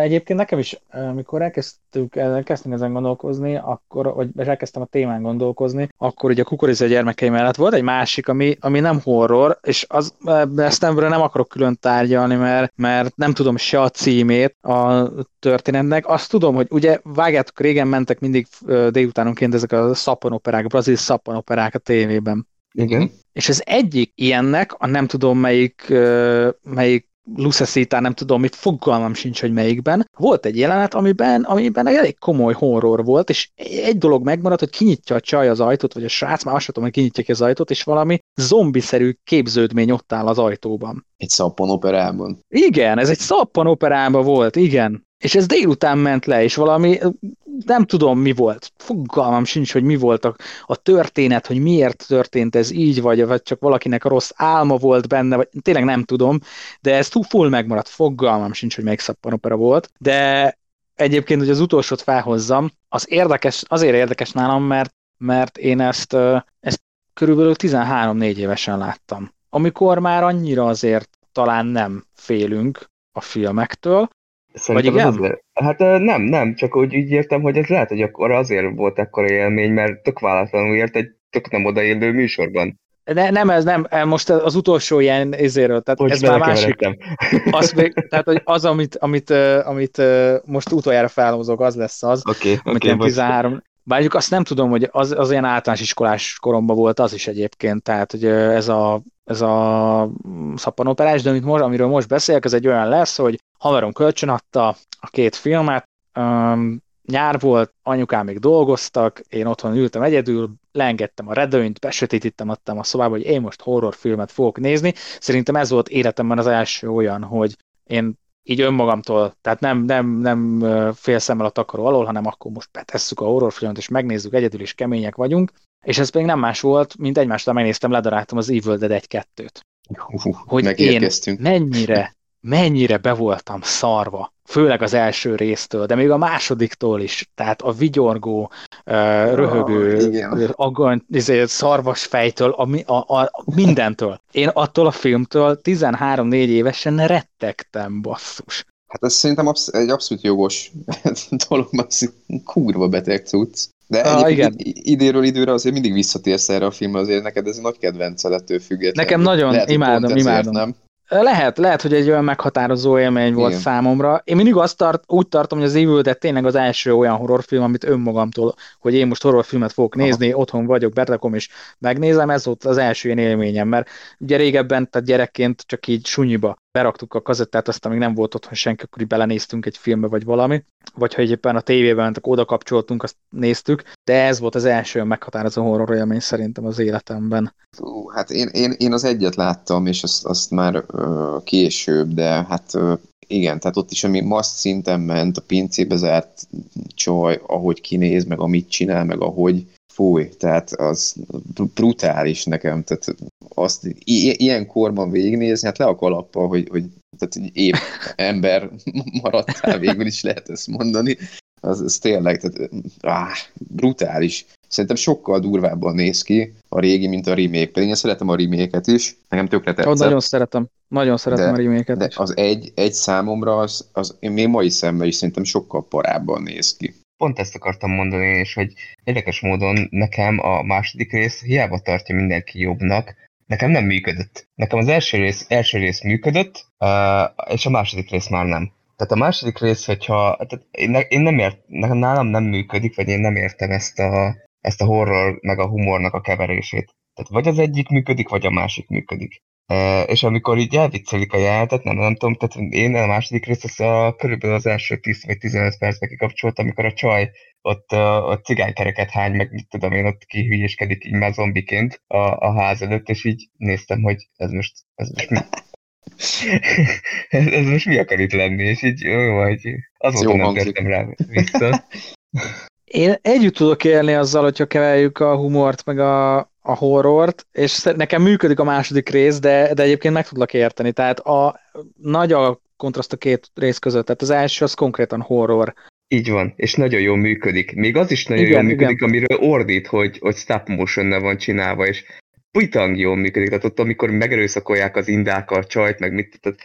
Egyébként nekem is, amikor elkezdtük, elkezdtünk ezen gondolkozni, akkor, vagy elkezdtem a témán gondolkozni, akkor ugye a kukoriza gyermekei mellett volt egy másik, ami, ami nem horror, és az, ezt nem, nem akarok külön tárgyalni, mert, mert nem tudom se a címét a történetnek. Azt tudom, hogy ugye vágjátok, régen mentek mindig délutánonként ezek a szappanoperák, a brazil szappanoperák a tévében. Igen. És az egyik ilyennek, a nem tudom melyik, melyik Lucesita, nem tudom mit, fogalmam sincs, hogy melyikben. Volt egy jelenet, amiben, amiben elég komoly horror volt, és egy dolog megmaradt, hogy kinyitja a csaj az ajtót, vagy a srác, már azt tudom, hogy kinyitja ki az ajtót, és valami zombiszerű képződmény ott áll az ajtóban. Egy szappanoperában. Igen, ez egy szappanoperában volt, igen. És ez délután ment le, és valami, nem tudom mi volt, fogalmam sincs, hogy mi volt a, a történet, hogy miért történt ez így, vagy, vagy csak valakinek a rossz álma volt benne, vagy tényleg nem tudom, de ez túl full megmaradt, fogalmam sincs, hogy melyik szappanopera volt, de egyébként, hogy az utolsót felhozzam, az érdekes, azért érdekes nálam, mert, mert én ezt, ezt körülbelül 13-4 évesen láttam. Amikor már annyira azért talán nem félünk a filmektől, Szerintem Vagy igen? Az hát nem, nem, csak úgy így értem, hogy ez lehet, hogy akkor azért volt ekkora élmény, mert tök választlanul ért egy tök nem odaillő műsorban. Ne, nem, ez nem, most az utolsó ilyen ezéről, tehát hogy ez már másik. Az, még, tehát, hogy az, amit, amit, amit most utoljára felhozok, az lesz az, okay, amit okay, 13, Bárjuk azt nem tudom, hogy az, az ilyen általános iskolás koromban volt az is egyébként, tehát hogy ez a, ez a szappanoperás, de amit most, amiről most beszélek, ez egy olyan lesz, hogy haverom kölcsön adta a két filmet, um, nyár volt, anyukám még dolgoztak, én otthon ültem egyedül, leengedtem a redőnyt, besötétítem adtam a szobába, hogy én most horrorfilmet fogok nézni. Szerintem ez volt életemben az első olyan, hogy én így önmagamtól, tehát nem, nem, nem fél szemmel a takaró alól, hanem akkor most betesszük a horrorfilmet, és megnézzük, egyedül is kemények vagyunk, és ez pedig nem más volt, mint egymástól megnéztem, ledaráltam az Evil Dead 1-2-t. Hogy én mennyire, mennyire be voltam szarva, főleg az első résztől, de még a másodiktól is, tehát a vigyorgó, röhögő, oh, szarvas fejtől, a, a, a, mindentől. Én attól a filmtől 13-4 évesen rettegtem, basszus. Hát ez szerintem absz- egy abszolút jogos dolog, mert kurva beteg cucc. De ah, igen. idéről időre azért mindig visszatérsz erre a filmre, azért neked ez egy nagy kedvenced ettől függetlenül. Nekem nagyon Lehet, imádom, imádom. Nem? Lehet, lehet, hogy egy olyan meghatározó élmény volt Igen. számomra. Én mindig azt tart, úgy tartom, hogy az Evil Dead tényleg az első olyan horrorfilm, amit önmagamtól, hogy én most horrorfilmet fogok Aha. nézni, otthon vagyok, berakom és megnézem, ez volt az első ilyen élményem, mert ugye régebben, tehát gyerekként csak így sunyiba beraktuk a kazettát, aztán még nem volt otthon senki, akkor így belenéztünk egy filmbe vagy valami, vagy ha éppen a tévében mentek, oda kapcsoltunk, azt néztük, de ez volt az első meghatározó horror élmény szerintem az életemben. Hát én, én, én az egyet láttam, és azt, azt már ö, később, de hát ö, igen, tehát ott is, ami must szinten ment, a pincébe zárt csaj, ahogy kinéz, meg amit csinál, meg ahogy fúj, tehát az brutális nekem, tehát azt i- ilyen korban végignézni, hát le a kalappal, hogy, hogy tehát épp ember maradtál, végül is lehet ezt mondani, az, az tényleg, tehát áh, brutális. Szerintem sokkal durvábban néz ki a régi, mint a remake. Pedig én szeretem a remake is, nekem tökre tetszett. Oh, nagyon szeretem, nagyon szeretem de, a remake de is. az egy, egy számomra, az, az én még mai szemben is szerintem sokkal parábban néz ki pont ezt akartam mondani, és hogy érdekes módon nekem a második rész hiába tartja mindenki jobbnak, nekem nem működött. Nekem az első rész, első rész működött, és a második rész már nem. Tehát a második rész, hogyha, tehát én, ne, én nem ért, nálam nem működik, vagy én nem értem ezt a, ezt a horror meg a humornak a keverését. Tehát vagy az egyik működik, vagy a másik működik. E, és amikor így elviccelik a jelentet, nem, nem tudom, tehát én a második részt az a, körülbelül az első 10 vagy 15 percbe kikapcsolt, amikor a csaj ott a, a cigánykereket hány, meg mit tudom én, ott kihülyéskedik így már zombiként a, a ház előtt, és így néztem, hogy ez most, ez most mi? ez, ez most mi akar itt lenni, és így jó, vagy azóta nem tettem rá vissza. Én együtt tudok élni azzal, hogyha keveljük a humort, meg a, a horrort, és nekem működik a második rész, de, de egyébként meg tudlak érteni. Tehát a nagy a kontraszt a két rész között. Tehát az első az konkrétan horror. Így van, és nagyon jól működik. Még az is nagyon igen, jól működik, igen. amiről ordít, hogy, hogy stop motion van csinálva, és putang jól működik. Tehát ott, amikor megerőszakolják az indákkal a csajt, meg mit, tehát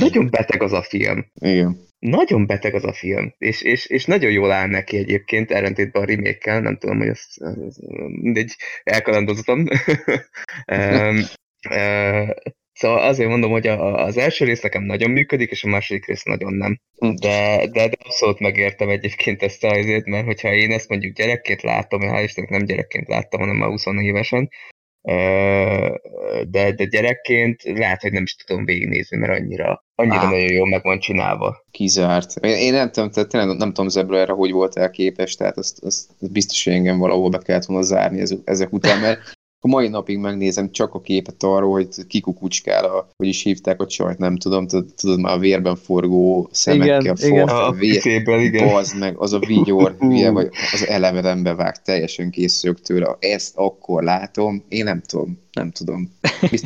nagyon beteg az a film. Igen nagyon beteg az a film, és, és, és nagyon jól áll neki egyébként, ellentétben a remake nem tudom, hogy azt, az, mindegy, elkalandozottam. uh, szóval azért mondom, hogy a, az első rész nekem nagyon működik, és a második rész nagyon nem. De, de, de abszolút megértem egyébként ezt azért, mert hogyha én ezt mondjuk gyerekként látom, hál' Istennek nem gyerekként láttam, hanem már 20 évesen, de, de gyerekként lehet, hogy nem is tudom végignézni, mert annyira, annyira Á. nagyon jól meg van csinálva. Kizárt. Én, én nem tudom, tehát tényleg nem tudom Zebra erre, hogy volt elképes, tehát azt, azt biztos, hogy engem valahol be kellett volna zárni ezek, ezek után, mert a mai napig megnézem csak a képet arról, hogy kikukucskál, a, hogy is hívták a csajt, nem tudom, tudod, már a vérben forgó szemekkel, igen, igen. a vér, szépen, igen. Bazd meg, az a vigyor, hülye, vagy az elevedembe vág, teljesen készülök tőle. Ezt akkor látom, én nem tudom, nem tudom.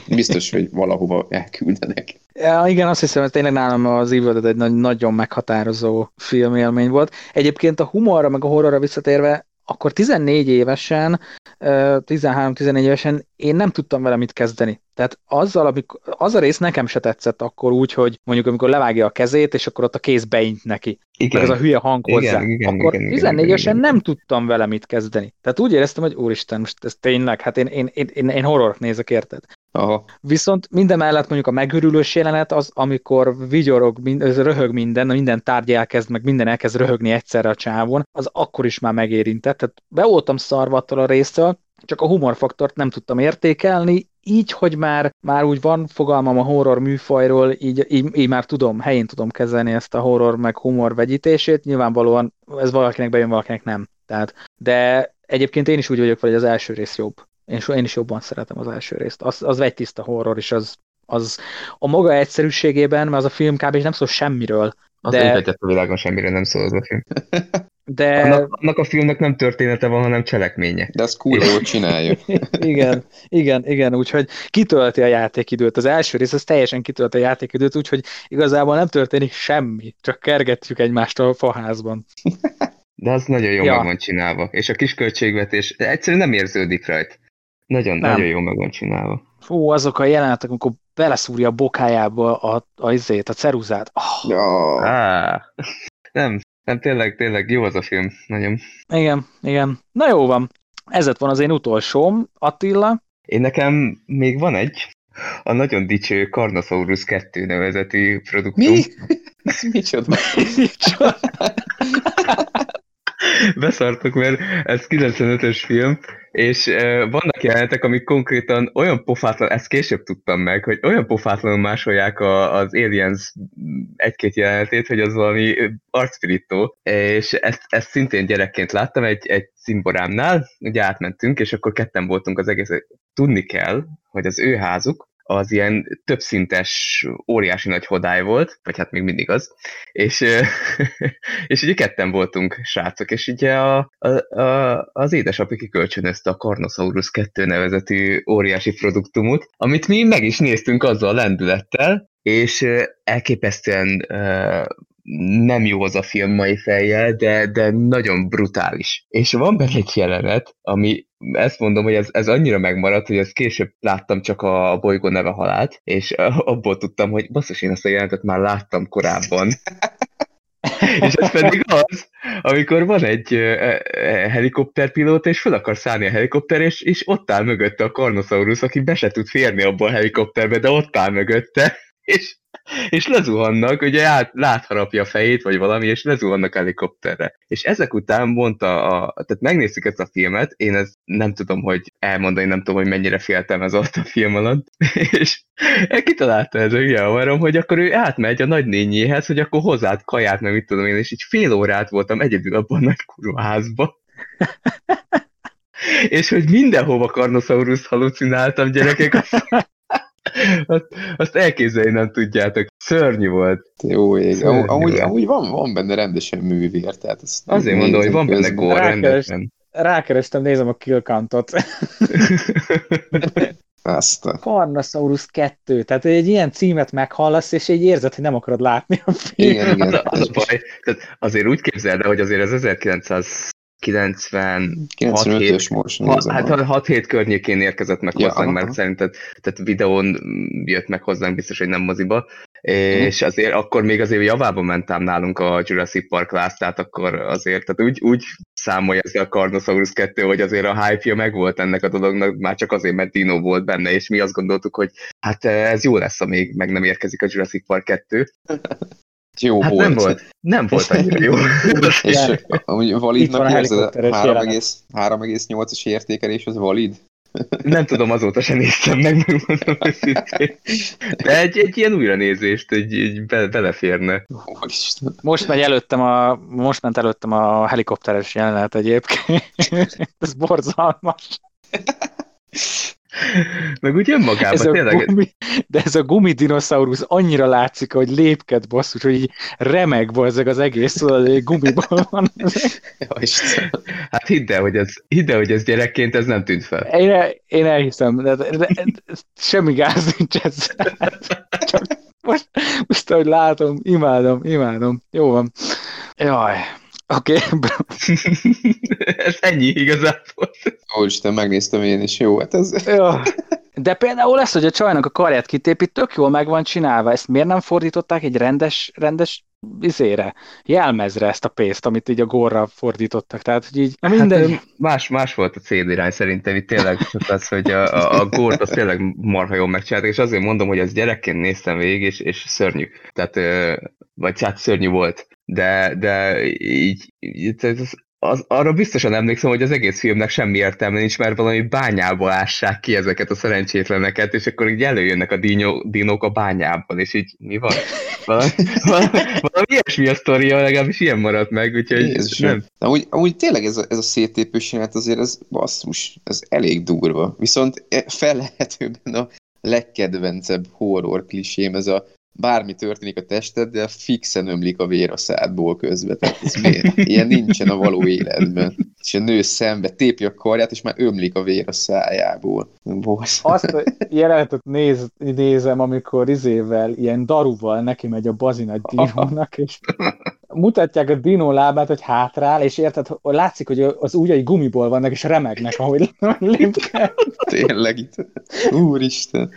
Biztos, hogy valahova elküldenek. Ja, igen, azt hiszem, hogy tényleg nálam az Evil egy nagyon meghatározó filmélmény volt. Egyébként a humorra, meg a horrorra visszatérve, akkor 14 évesen, 13-14 évesen én nem tudtam vele mit kezdeni. Tehát azzal, amikor, az a rész nekem se tetszett akkor úgy, hogy mondjuk amikor levágja a kezét, és akkor ott a kéz beint neki. Igen. Meg ez a hülye hang hozzá. Igen, igen, akkor igen, 14 évesen nem tudtam vele mit kezdeni. Tehát úgy éreztem, hogy úristen, most ez tényleg, hát én, én, én, én, én horror nézek, érted? Aha. Viszont minden mellett mondjuk a megörülős jelenet az, amikor vigyorog, mind, röhög minden, minden tárgy elkezd, meg minden elkezd röhögni egyszerre a csávon, az akkor is már megérintett. Tehát be voltam szarva a résztől, csak a humorfaktort nem tudtam értékelni, így, hogy már, már úgy van fogalmam a horror műfajról, így, így, így már tudom, helyén tudom kezelni ezt a horror meg humor vegyítését, nyilvánvalóan ez valakinek bejön, valakinek nem. Tehát, de egyébként én is úgy vagyok, hogy az első rész jobb. Én, én is jobban szeretem az első részt. Az, az egy tiszta horror, és az, az a maga egyszerűségében, mert az a film kb. nem szól semmiről. Az de... a világon semmire nem szól az a film. De... Annak, annak a filmnek nem története van, hanem cselekménye. De az kurva jól csinálja. igen, igen, igen, úgyhogy kitölti a játékidőt. Az első rész az teljesen kitölti a játékidőt, úgyhogy igazából nem történik semmi, csak kergetjük egymást a faházban. De az nagyon jó ja. meg van csinálva. És a kis költségvetés egyszerűen nem érződik rajta. Nagyon, nem. nagyon jó meg van csinálva. Fú, azok a jelenetek, amikor beleszúrja a bokájába a, a, a, a ceruzát. Oh. Ja. Ah. Nem, nem, tényleg, tényleg jó az a film, nagyon. Igen, igen. Na jó van. Ez lett van az én utolsóm, Attila. Én nekem még van egy, a nagyon dicső Carnosaurus 2 nevezetű produktum. Mi? Micsoda? Micsoda? Beszartok, mert ez 95-ös film, és vannak jelenetek, amik konkrétan olyan pofátlan, ezt később tudtam meg, hogy olyan pofátlanul másolják a, az Aliens egy-két jelenetét, hogy az valami arcspirító, és ezt, ezt szintén gyerekként láttam egy, egy szimborámnál, ugye átmentünk, és akkor ketten voltunk az egész, tudni kell, hogy az ő házuk, az ilyen többszintes, óriási nagy hodály volt, vagy hát még mindig az, és, és ugye ketten voltunk srácok, és ugye a, a, a, az édesapja kikölcsönözte a Carnosaurus 2 nevezetű óriási produktumot, amit mi meg is néztünk azzal a lendülettel, és elképesztően nem jó az a film mai fejjel, de, de nagyon brutális. És van benne egy jelenet, ami ezt mondom, hogy ez, ez annyira megmaradt, hogy ezt később láttam csak a bolygó neve halált, és abból tudtam, hogy basszus, én ezt a jelenetet már láttam korábban. és ez pedig az, amikor van egy helikopterpilóta, és fel akar szállni a helikopter, és, és ott áll mögötte a Carnosaurus, aki be se tud férni abba a helikopterbe, de ott áll mögötte, és és lezuhannak, ugye át, látharapja a fejét, vagy valami, és lezuhannak helikopterre. És ezek után mondta, a, tehát megnéztük ezt a filmet, én ezt nem tudom, hogy elmondani, nem tudom, hogy mennyire féltem ez ott a film alatt, és kitalálta ez a hülye hogy akkor ő átmegy a nagynényéhez, hogy akkor hozzád kaját, meg mit tudom én, és így fél órát voltam egyedül abban a nagy kurva házba. és hogy mindenhova Carnosaurus halucináltam, gyerekek, azt, azt elképzelni nem tudjátok. Szörnyű volt. Jó ég. Szörnyű amúgy, volt. amúgy van, van benne rendesen művér. Tehát ezt Azért mondom, hogy van benne gól rendesen. Rákerestem, nézem a kill countot. Azt a... Carnosaurus 2, tehát egy ilyen címet meghallasz, és egy érzed, hogy nem akarod látni a filmet. Igen, igen. Az, az a baj, tehát azért úgy képzeld el, hogy azért az 1900 90 95-ös most nézem. Hát 6-7 környékén érkezett meg ja, hozzánk, mert szerintem tehát videón jött meg hozzánk, biztos, hogy nem moziba, és uh-huh. azért akkor még azért javába mentem nálunk a Jurassic Park lász, tehát akkor azért, tehát úgy, úgy számolja ez a Carnosaurus 2, hogy azért a hype-ja meg volt ennek a dolognak, már csak azért, mert Dino volt benne, és mi azt gondoltuk, hogy hát ez jó lesz, amíg meg nem érkezik a Jurassic Park 2. Jó hát volt. Nem volt, nem volt annyira jó. és amúgy validnak érzed, 3,8-as értékelés az valid? Nem tudom, azóta sem néztem meg, megmondom őszintén. De egy, egy ilyen újranézést, egy, egy be, beleférne. Most megy előttem a, most ment előttem a helikopteres jelenet egyébként. Ez borzalmas. Meg úgy önmagában, ez tényleg. Gumi, de ez a gumidinoszaurusz annyira látszik, hogy lépked basszus, hogy így remeg ezek az egész, tudod, hogy gumiból van. hát hidd el, hogy ez, hidd el, hogy ez gyerekként ez nem tűnt fel. Én, el, én elhiszem, de, de, de, semmi gáz nincs ezzel. Csak most, most, ahogy látom, imádom, imádom. Jó van. Jaj. Oké. Okay. ez ennyi igazából. Ó, Isten, megnéztem én is. Jó, hát ez... Jó. De például lesz, hogy a csajnak a karját kitépít, tök jól meg van csinálva. Ezt miért nem fordították egy rendes, rendes izére, jelmezre ezt a pénzt, amit így a gorra fordítottak. Tehát, hogy így, na minden... Hát, más, más volt a célirány szerintem, itt tényleg csak az, hogy a, a, a górt az tényleg marha jól megcsinálták, és azért mondom, hogy ezt gyerekként néztem végig, és, és szörnyű. Tehát, vagy hát szörnyű volt de, de így, így ez, az, arra biztosan emlékszem, hogy az egész filmnek semmi értelme nincs, mert valami bányába ássák ki ezeket a szerencsétleneket, és akkor így előjönnek a dínó, dínók a bányában, és így mi van? Valami, valami, valami ilyesmi a sztoria, legalábbis ilyen maradt meg, úgyhogy Jézus, nem. De amúgy, amúgy tényleg ez a, ez a széttépős jelenet azért ez basszus, ez elég durva. Viszont e, fellehetőben a legkedvencebb horror klisém, ez a bármi történik a tested, de fixen ömlik a vér a szádból közben. Tehát ez miért? Ilyen nincsen a való életben. És a nő szembe tépi a karját, és már ömlik a vér a szájából. Bosz. Azt a jelenetet néz, nézem, amikor izével, ilyen daruval neki megy a bazina dinónak, és mutatják a dinó lábát, hogy hátrál, és érted, látszik, hogy az ujjai gumiból vannak, és remegnek, ahogy lépkel. Tényleg itt. Úristen.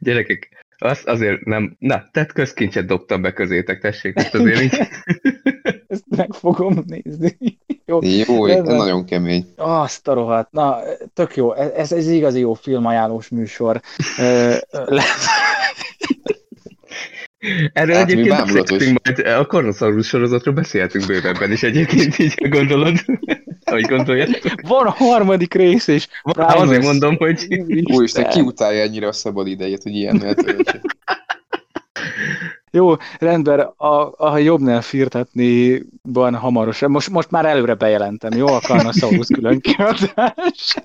Gyerekek, azt azért nem... Na, tett közkincset dobtam be közétek, tessék, ezt azért így. Ezt meg fogom nézni. Jó, jó ez nagyon kemény. Azt a rohadt. Na, tök jó. Ez, ez igazi jó filmajánlós műsor. Erről hát egyébként beszéltünk majd, a Kornosaurus sorozatról beszéltünk bővebben is egyébként, így gondolod, ahogy gondoljátok. Van a harmadik rész is. Hát azért mondom, hogy... Úristen, ki utálja ennyire a szabad idejét, hogy ilyen töltse. Jó, rendben, a, a jobbnál firtatni van hamarosan. Most, most már előre bejelentem, jó? A Carnosaurus külön kiadás.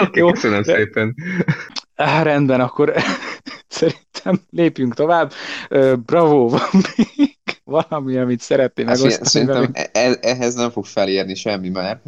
Oké, okay, köszönöm szépen. Á, rendben, akkor szerintem lépjünk tovább. Bravo, van még valami, amit szeretnél hát, megosztani Szerintem e-, e ehhez nem fog felérni semmi már.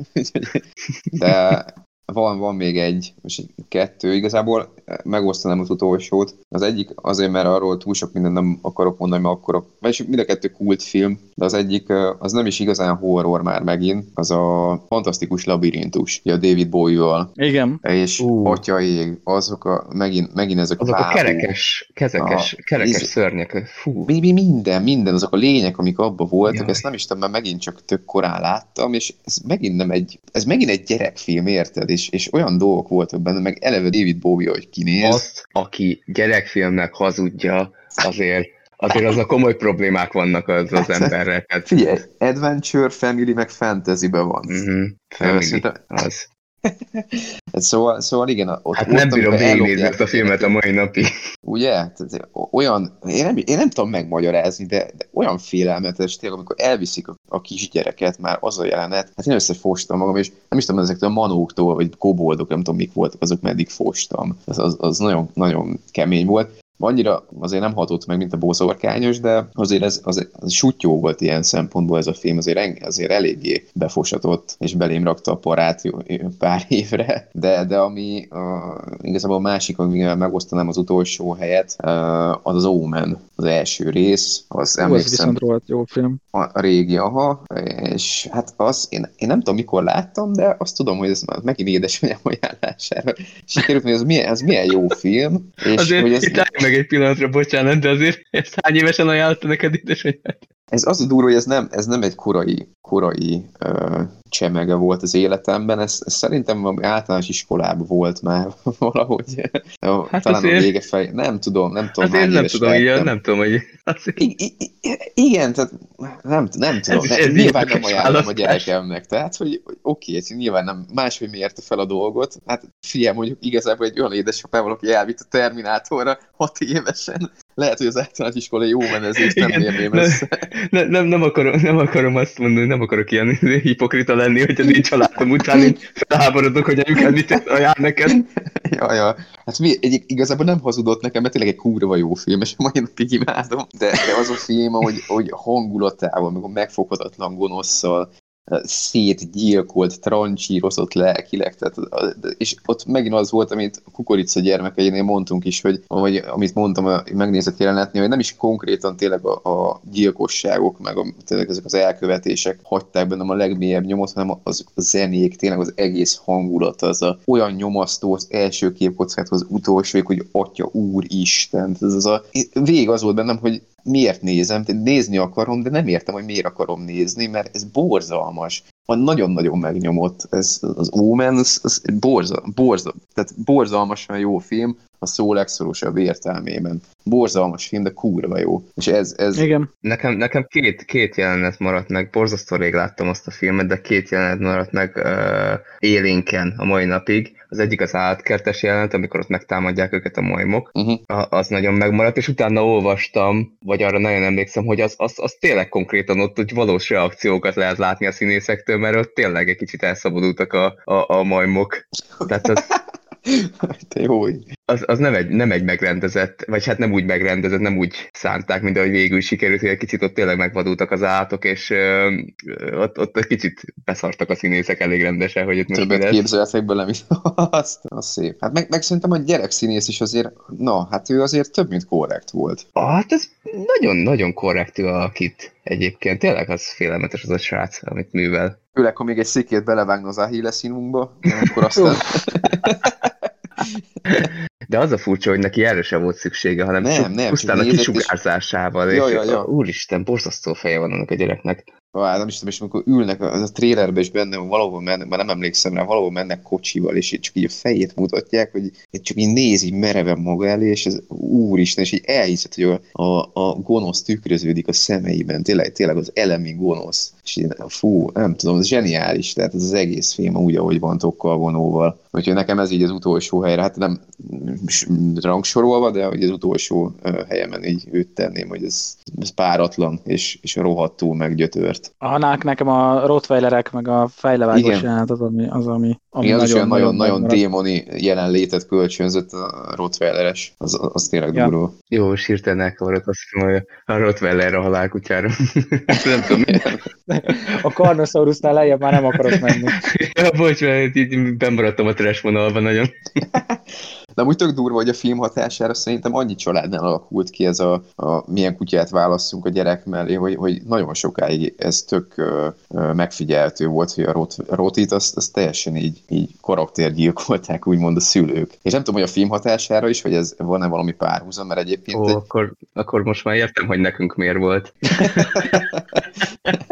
De van, van még egy, most egy kettő, igazából megosztanám az utolsót. Az egyik azért, mert arról túl sok mindent nem akarok mondani, mert akkor, vagyis mind a kettő kultfilm, de az egyik, az nem is igazán horror már megint, az a fantasztikus labirintus, a David Bowie-val. Igen. És uh. atya ég, azok a, megint, megint ezek azok a, a kerekes, kezekes, a, kerekes ez, szörnyek. Fú. Mi, mi, minden, minden, azok a lények, amik abban voltak, Jaj. ezt nem is tudom, mert megint csak tök korán láttam, és ez megint nem egy, ez megint egy gyerekfilm, érted? És, és olyan dolgok voltak benne, meg eleve David Bowie, hogy kinéz. Azt, aki gyerekfilmnek hazudja, azért azért az a komoly problémák vannak az, az hát, emberre. Hát... Figyelj, adventure, family, meg fantasy-be van. Uh-huh. Family, Szerintem... az. szóval, szóval igen, ott Hát nem bírom végignézni ezt a filmet a mai napig. Ugye? Tehát olyan, én nem, én nem tudom megmagyarázni, de, de olyan félelmetes tényleg, amikor elviszik a, a kisgyereket, már az a jelenet, hát én összefostam magam, és nem is tudom, ezektől a manóktól, vagy koboldok, nem tudom, mik voltak, azok meddig fostam. Az, az, az nagyon, nagyon kemény volt annyira azért nem hatott meg, mint a bózorkányos, de azért ez az, az sutyó volt ilyen szempontból ez a film, azért, azért eléggé befosatott, és belém rakta a parát jó, pár évre, de, de ami a, igazából a másik, amivel megosztanám az utolsó helyet, az az Omen, az első rész, az emlékszem. Az viszont jó film. A, a régi, aha, és hát az, én, én nem tudom, mikor láttam, de azt tudom, hogy ez már megint édesanyám ajánlására sikerült, hogy ez milyen, ez milyen jó film, és azért hogy ez meg egy pillanatra, bocsánat, de azért ezt hány évesen ajánlotta neked édesanyád? Ez az a durva, hogy ez nem, ez nem egy korai, korai uh, csemege volt az életemben, ez, ez szerintem általános iskolában volt már valahogy. Hát Talán azért... a vége fej. Nem tudom, nem tudom. Azért nem tudom, ilyen, nem tudom, hogy... Azért... I- I- igen, tehát nem, nem tudom. Ez, ez nyilván nem ajánlom a gyerekemnek. Tehát, hogy, hogy oké, okay, nyilván nem máshogy mérte fel a dolgot. Hát figyelj, mondjuk igazából egy olyan édesapával, aki elvitt a Terminátorra hat évesen, lehet, hogy az általános iskola jó menezést nem mérném össze. Ne, nem, nem, akarom, nem akarom azt mondani, nem akarok ilyen hipokrita lenni, hogy az én családom után így felháborodok, hogy anyukám mit ajánl neked. ja, ja. Hát mi, egy, igazából nem hazudott nekem, mert tényleg egy kurva jó film, és mai napig imádom. De, de az a film, hogy, hogy hangulatával, meg a megfoghatatlan gonoszszal, szétgyilkolt, trancsírozott lelkileg, tehát, és ott megint az volt, amit a kukorica gyermekeinél mondtunk is, hogy, vagy amit mondtam a megnézett jelenetnél, hogy nem is konkrétan tényleg a, a gyilkosságok, meg a, tényleg ezek az elkövetések hagyták bennem a legmélyebb nyomot, hanem az a zenék, tényleg az egész hangulat, az a, olyan nyomasztó az első képkockát az utolsó, hogy atya úr Isten, ez az a, vég az volt bennem, hogy miért nézem, nézni akarom, de nem értem, hogy miért akarom nézni, mert ez borzalmas. Nagyon-nagyon megnyomott. Ez, az Omen, az, az borza, borza, tehát borzalmasan jó film, a szó legszorosabb értelmében. Borzalmas film, de kurva jó. És ez... ez... Igen. Nekem, nekem két, két jelenet maradt meg, borzasztó rég láttam azt a filmet, de két jelenet maradt meg uh, élénken a mai napig. Az egyik az állatkertes jelenet, amikor ott megtámadják őket a majmok. Uh-huh. A, az nagyon megmaradt, és utána olvastam, vagy arra nagyon emlékszem, hogy az, az, az tényleg konkrétan ott, hogy valós reakciókat lehet látni a színészektől, mert ott tényleg egy kicsit elszabadultak a, a, a majmok. Tehát az, Te jó. Az, az nem, egy, nem egy megrendezett, vagy hát nem úgy megrendezett, nem úgy szánták, mint ahogy végül sikerült, hogy egy kicsit ott tényleg megvadultak az állatok, és ö, ott, ott egy kicsit beszartak a színészek elég rendesen, hogy itt Többet képzeltek bele, mint azt. Az szép. Hát meg, meg szerintem a gyerekszínész is azért, na, hát ő azért több, mint korrekt volt. Ah, hát ez nagyon-nagyon korrekt a kit egyébként. Tényleg az félelmetes az a srác, amit művel. Főleg, ha még egy szikét belevágna az Ahille színunkba, akkor aztán... De az a furcsa, hogy neki erre sem volt szüksége, hanem nem, nem, pusztán a kisugárzásával. És, ja, ja, ja. Úristen, borzasztó feje van annak a gyereknek. Á, nem is tudom, és amikor ülnek, az a trailerben is benne valahol mennek, már nem emlékszem rá, valahol mennek kocsival, és csak így a fejét mutatják, hogy csak így nézi mereven maga elé, és ez úristen, és így elhiszed, hogy a, a, a gonosz tükröződik a szemeiben, tényleg, tényleg az elemi gonosz. És így, fú, nem tudom, ez zseniális, tehát ez az egész film úgy, ahogy van tokkal vonóval. Úgyhogy nekem ez így az utolsó helyre, hát nem rangsorolva, de hogy az utolsó helyemen így őt tenném, hogy ez, ez páratlan, és, és rohadtul meggyötört. A, nekem a Rottweilerek, meg a fejlevágós jelenet az, ami, az, ami, ami Igen, az nagyon, nagyon, nagyon, nagyon démoni jelenlétet kölcsönzött a Rottweileres. Az, az tényleg ja. durva. Jó, most hirtelen elkavarodott azt hogy a Rottweiler a halálkutyára. nem tudom. a Carnosaurusnál lejjebb már nem akarok menni. ja, bocs, mert így bemaradtam a trash vonalban nagyon. De úgy tök durva, hogy a film hatására szerintem annyi családnál alakult ki ez a, a milyen kutyát választunk a gyerek mellé, hogy, hogy nagyon sokáig ez tök ö, ö, megfigyeltő volt, hogy a rot, rotit azt, azt teljesen így, így karaktergyilkolták, úgymond a szülők. És nem tudom, hogy a film hatására is, hogy ez van-e valami párhuzam, mert egyébként... Ó, egy... akkor, akkor most már értem, hogy nekünk miért volt.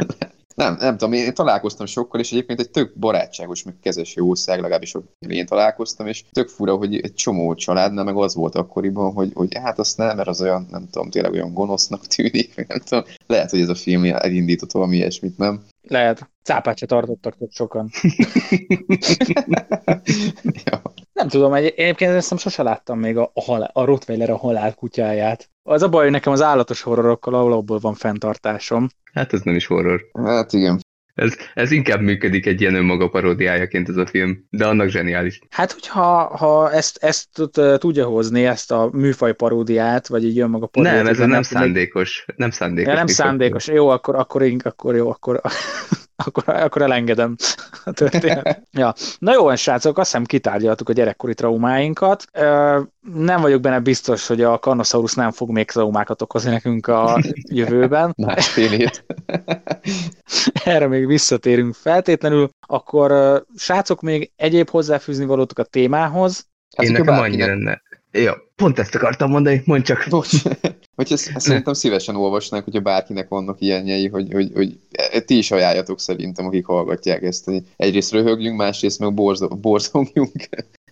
Nem, nem tudom, én találkoztam sokkal, és egyébként egy tök barátságos, meg kezes jószág, legalábbis én találkoztam, és tök fura, hogy egy csomó családnál meg az volt akkoriban, hogy, hogy hát azt nem, mert az olyan, nem tudom, tényleg olyan gonosznak tűnik, nem tudom, lehet, hogy ez a film elindított valami ilyesmit, nem? Lehet. Cápát se tartottak ott sokan. ja. Nem tudom, egy, egyébként ezt sose láttam még a, a, halál, a Rottweiler a halál kutyáját. Az a baj, hogy nekem az állatos horrorokkal abból van fenntartásom. Hát ez nem is horror. Hát igen. Ez, ez inkább működik egy ilyen önmaga paródiájaként ez a film, de annak zseniális. Hát, hogyha ha ezt, ezt tudja hozni, ezt a műfaj paródiát, vagy egy önmaga paródiát. Nem, ez nem, nem szándékos. Nem szándékos. Ja, nem szándékos. Jó, akkor, akkor, akkor jó, akkor akkor, akkor elengedem a történet. ja. Na jó, srácok, azt hiszem kitárgyaltuk a gyerekkori traumáinkat. Nem vagyok benne biztos, hogy a Carnosaurus nem fog még traumákat okozni nekünk a jövőben. Másfél hét. Erre még visszatérünk feltétlenül. Akkor srácok, még egyéb hozzáfűzni valótok a témához? Hát, Én nekem annyi lenne. Ja, pont ezt akartam mondani, mondj csak. Bocs. Hogy ezt, ezt szerintem szívesen olvasnák, hogyha bárkinek vannak ilyenjei, hogy, hogy, hogy ti is ajánljatok szerintem, akik hallgatják ezt. Egyrészt röhögjünk, másrészt meg borzongjunk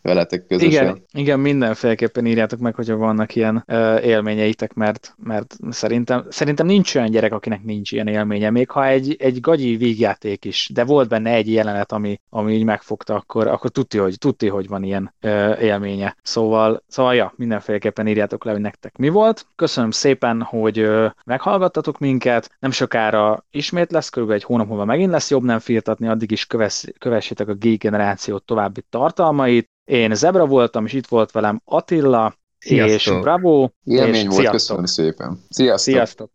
veletek közösen. Igen, igen, mindenféleképpen írjátok meg, hogyha vannak ilyen uh, élményeitek, mert, mert szerintem, szerintem nincs olyan gyerek, akinek nincs ilyen élménye. Még ha egy, egy gagyi vígjáték is, de volt benne egy jelenet, ami, ami így megfogta, akkor, akkor tudja, hogy, tudja, hogy van ilyen uh, élménye. Szóval, szóval ja, mindenféleképpen írjátok le, hogy nektek mi volt. Köszönöm szépen, hogy uh, meghallgattatok minket. Nem sokára ismét lesz, kb. egy hónap múlva megint lesz jobb nem firtatni, addig is kövess, kövessétek a Geek generáció további tartalmait. Én Zebra voltam, és itt volt velem Attila, Sziasztok. és Bravo. Élmény és volt, sziasztok. köszönöm szépen. Sziasztok. Sziasztok.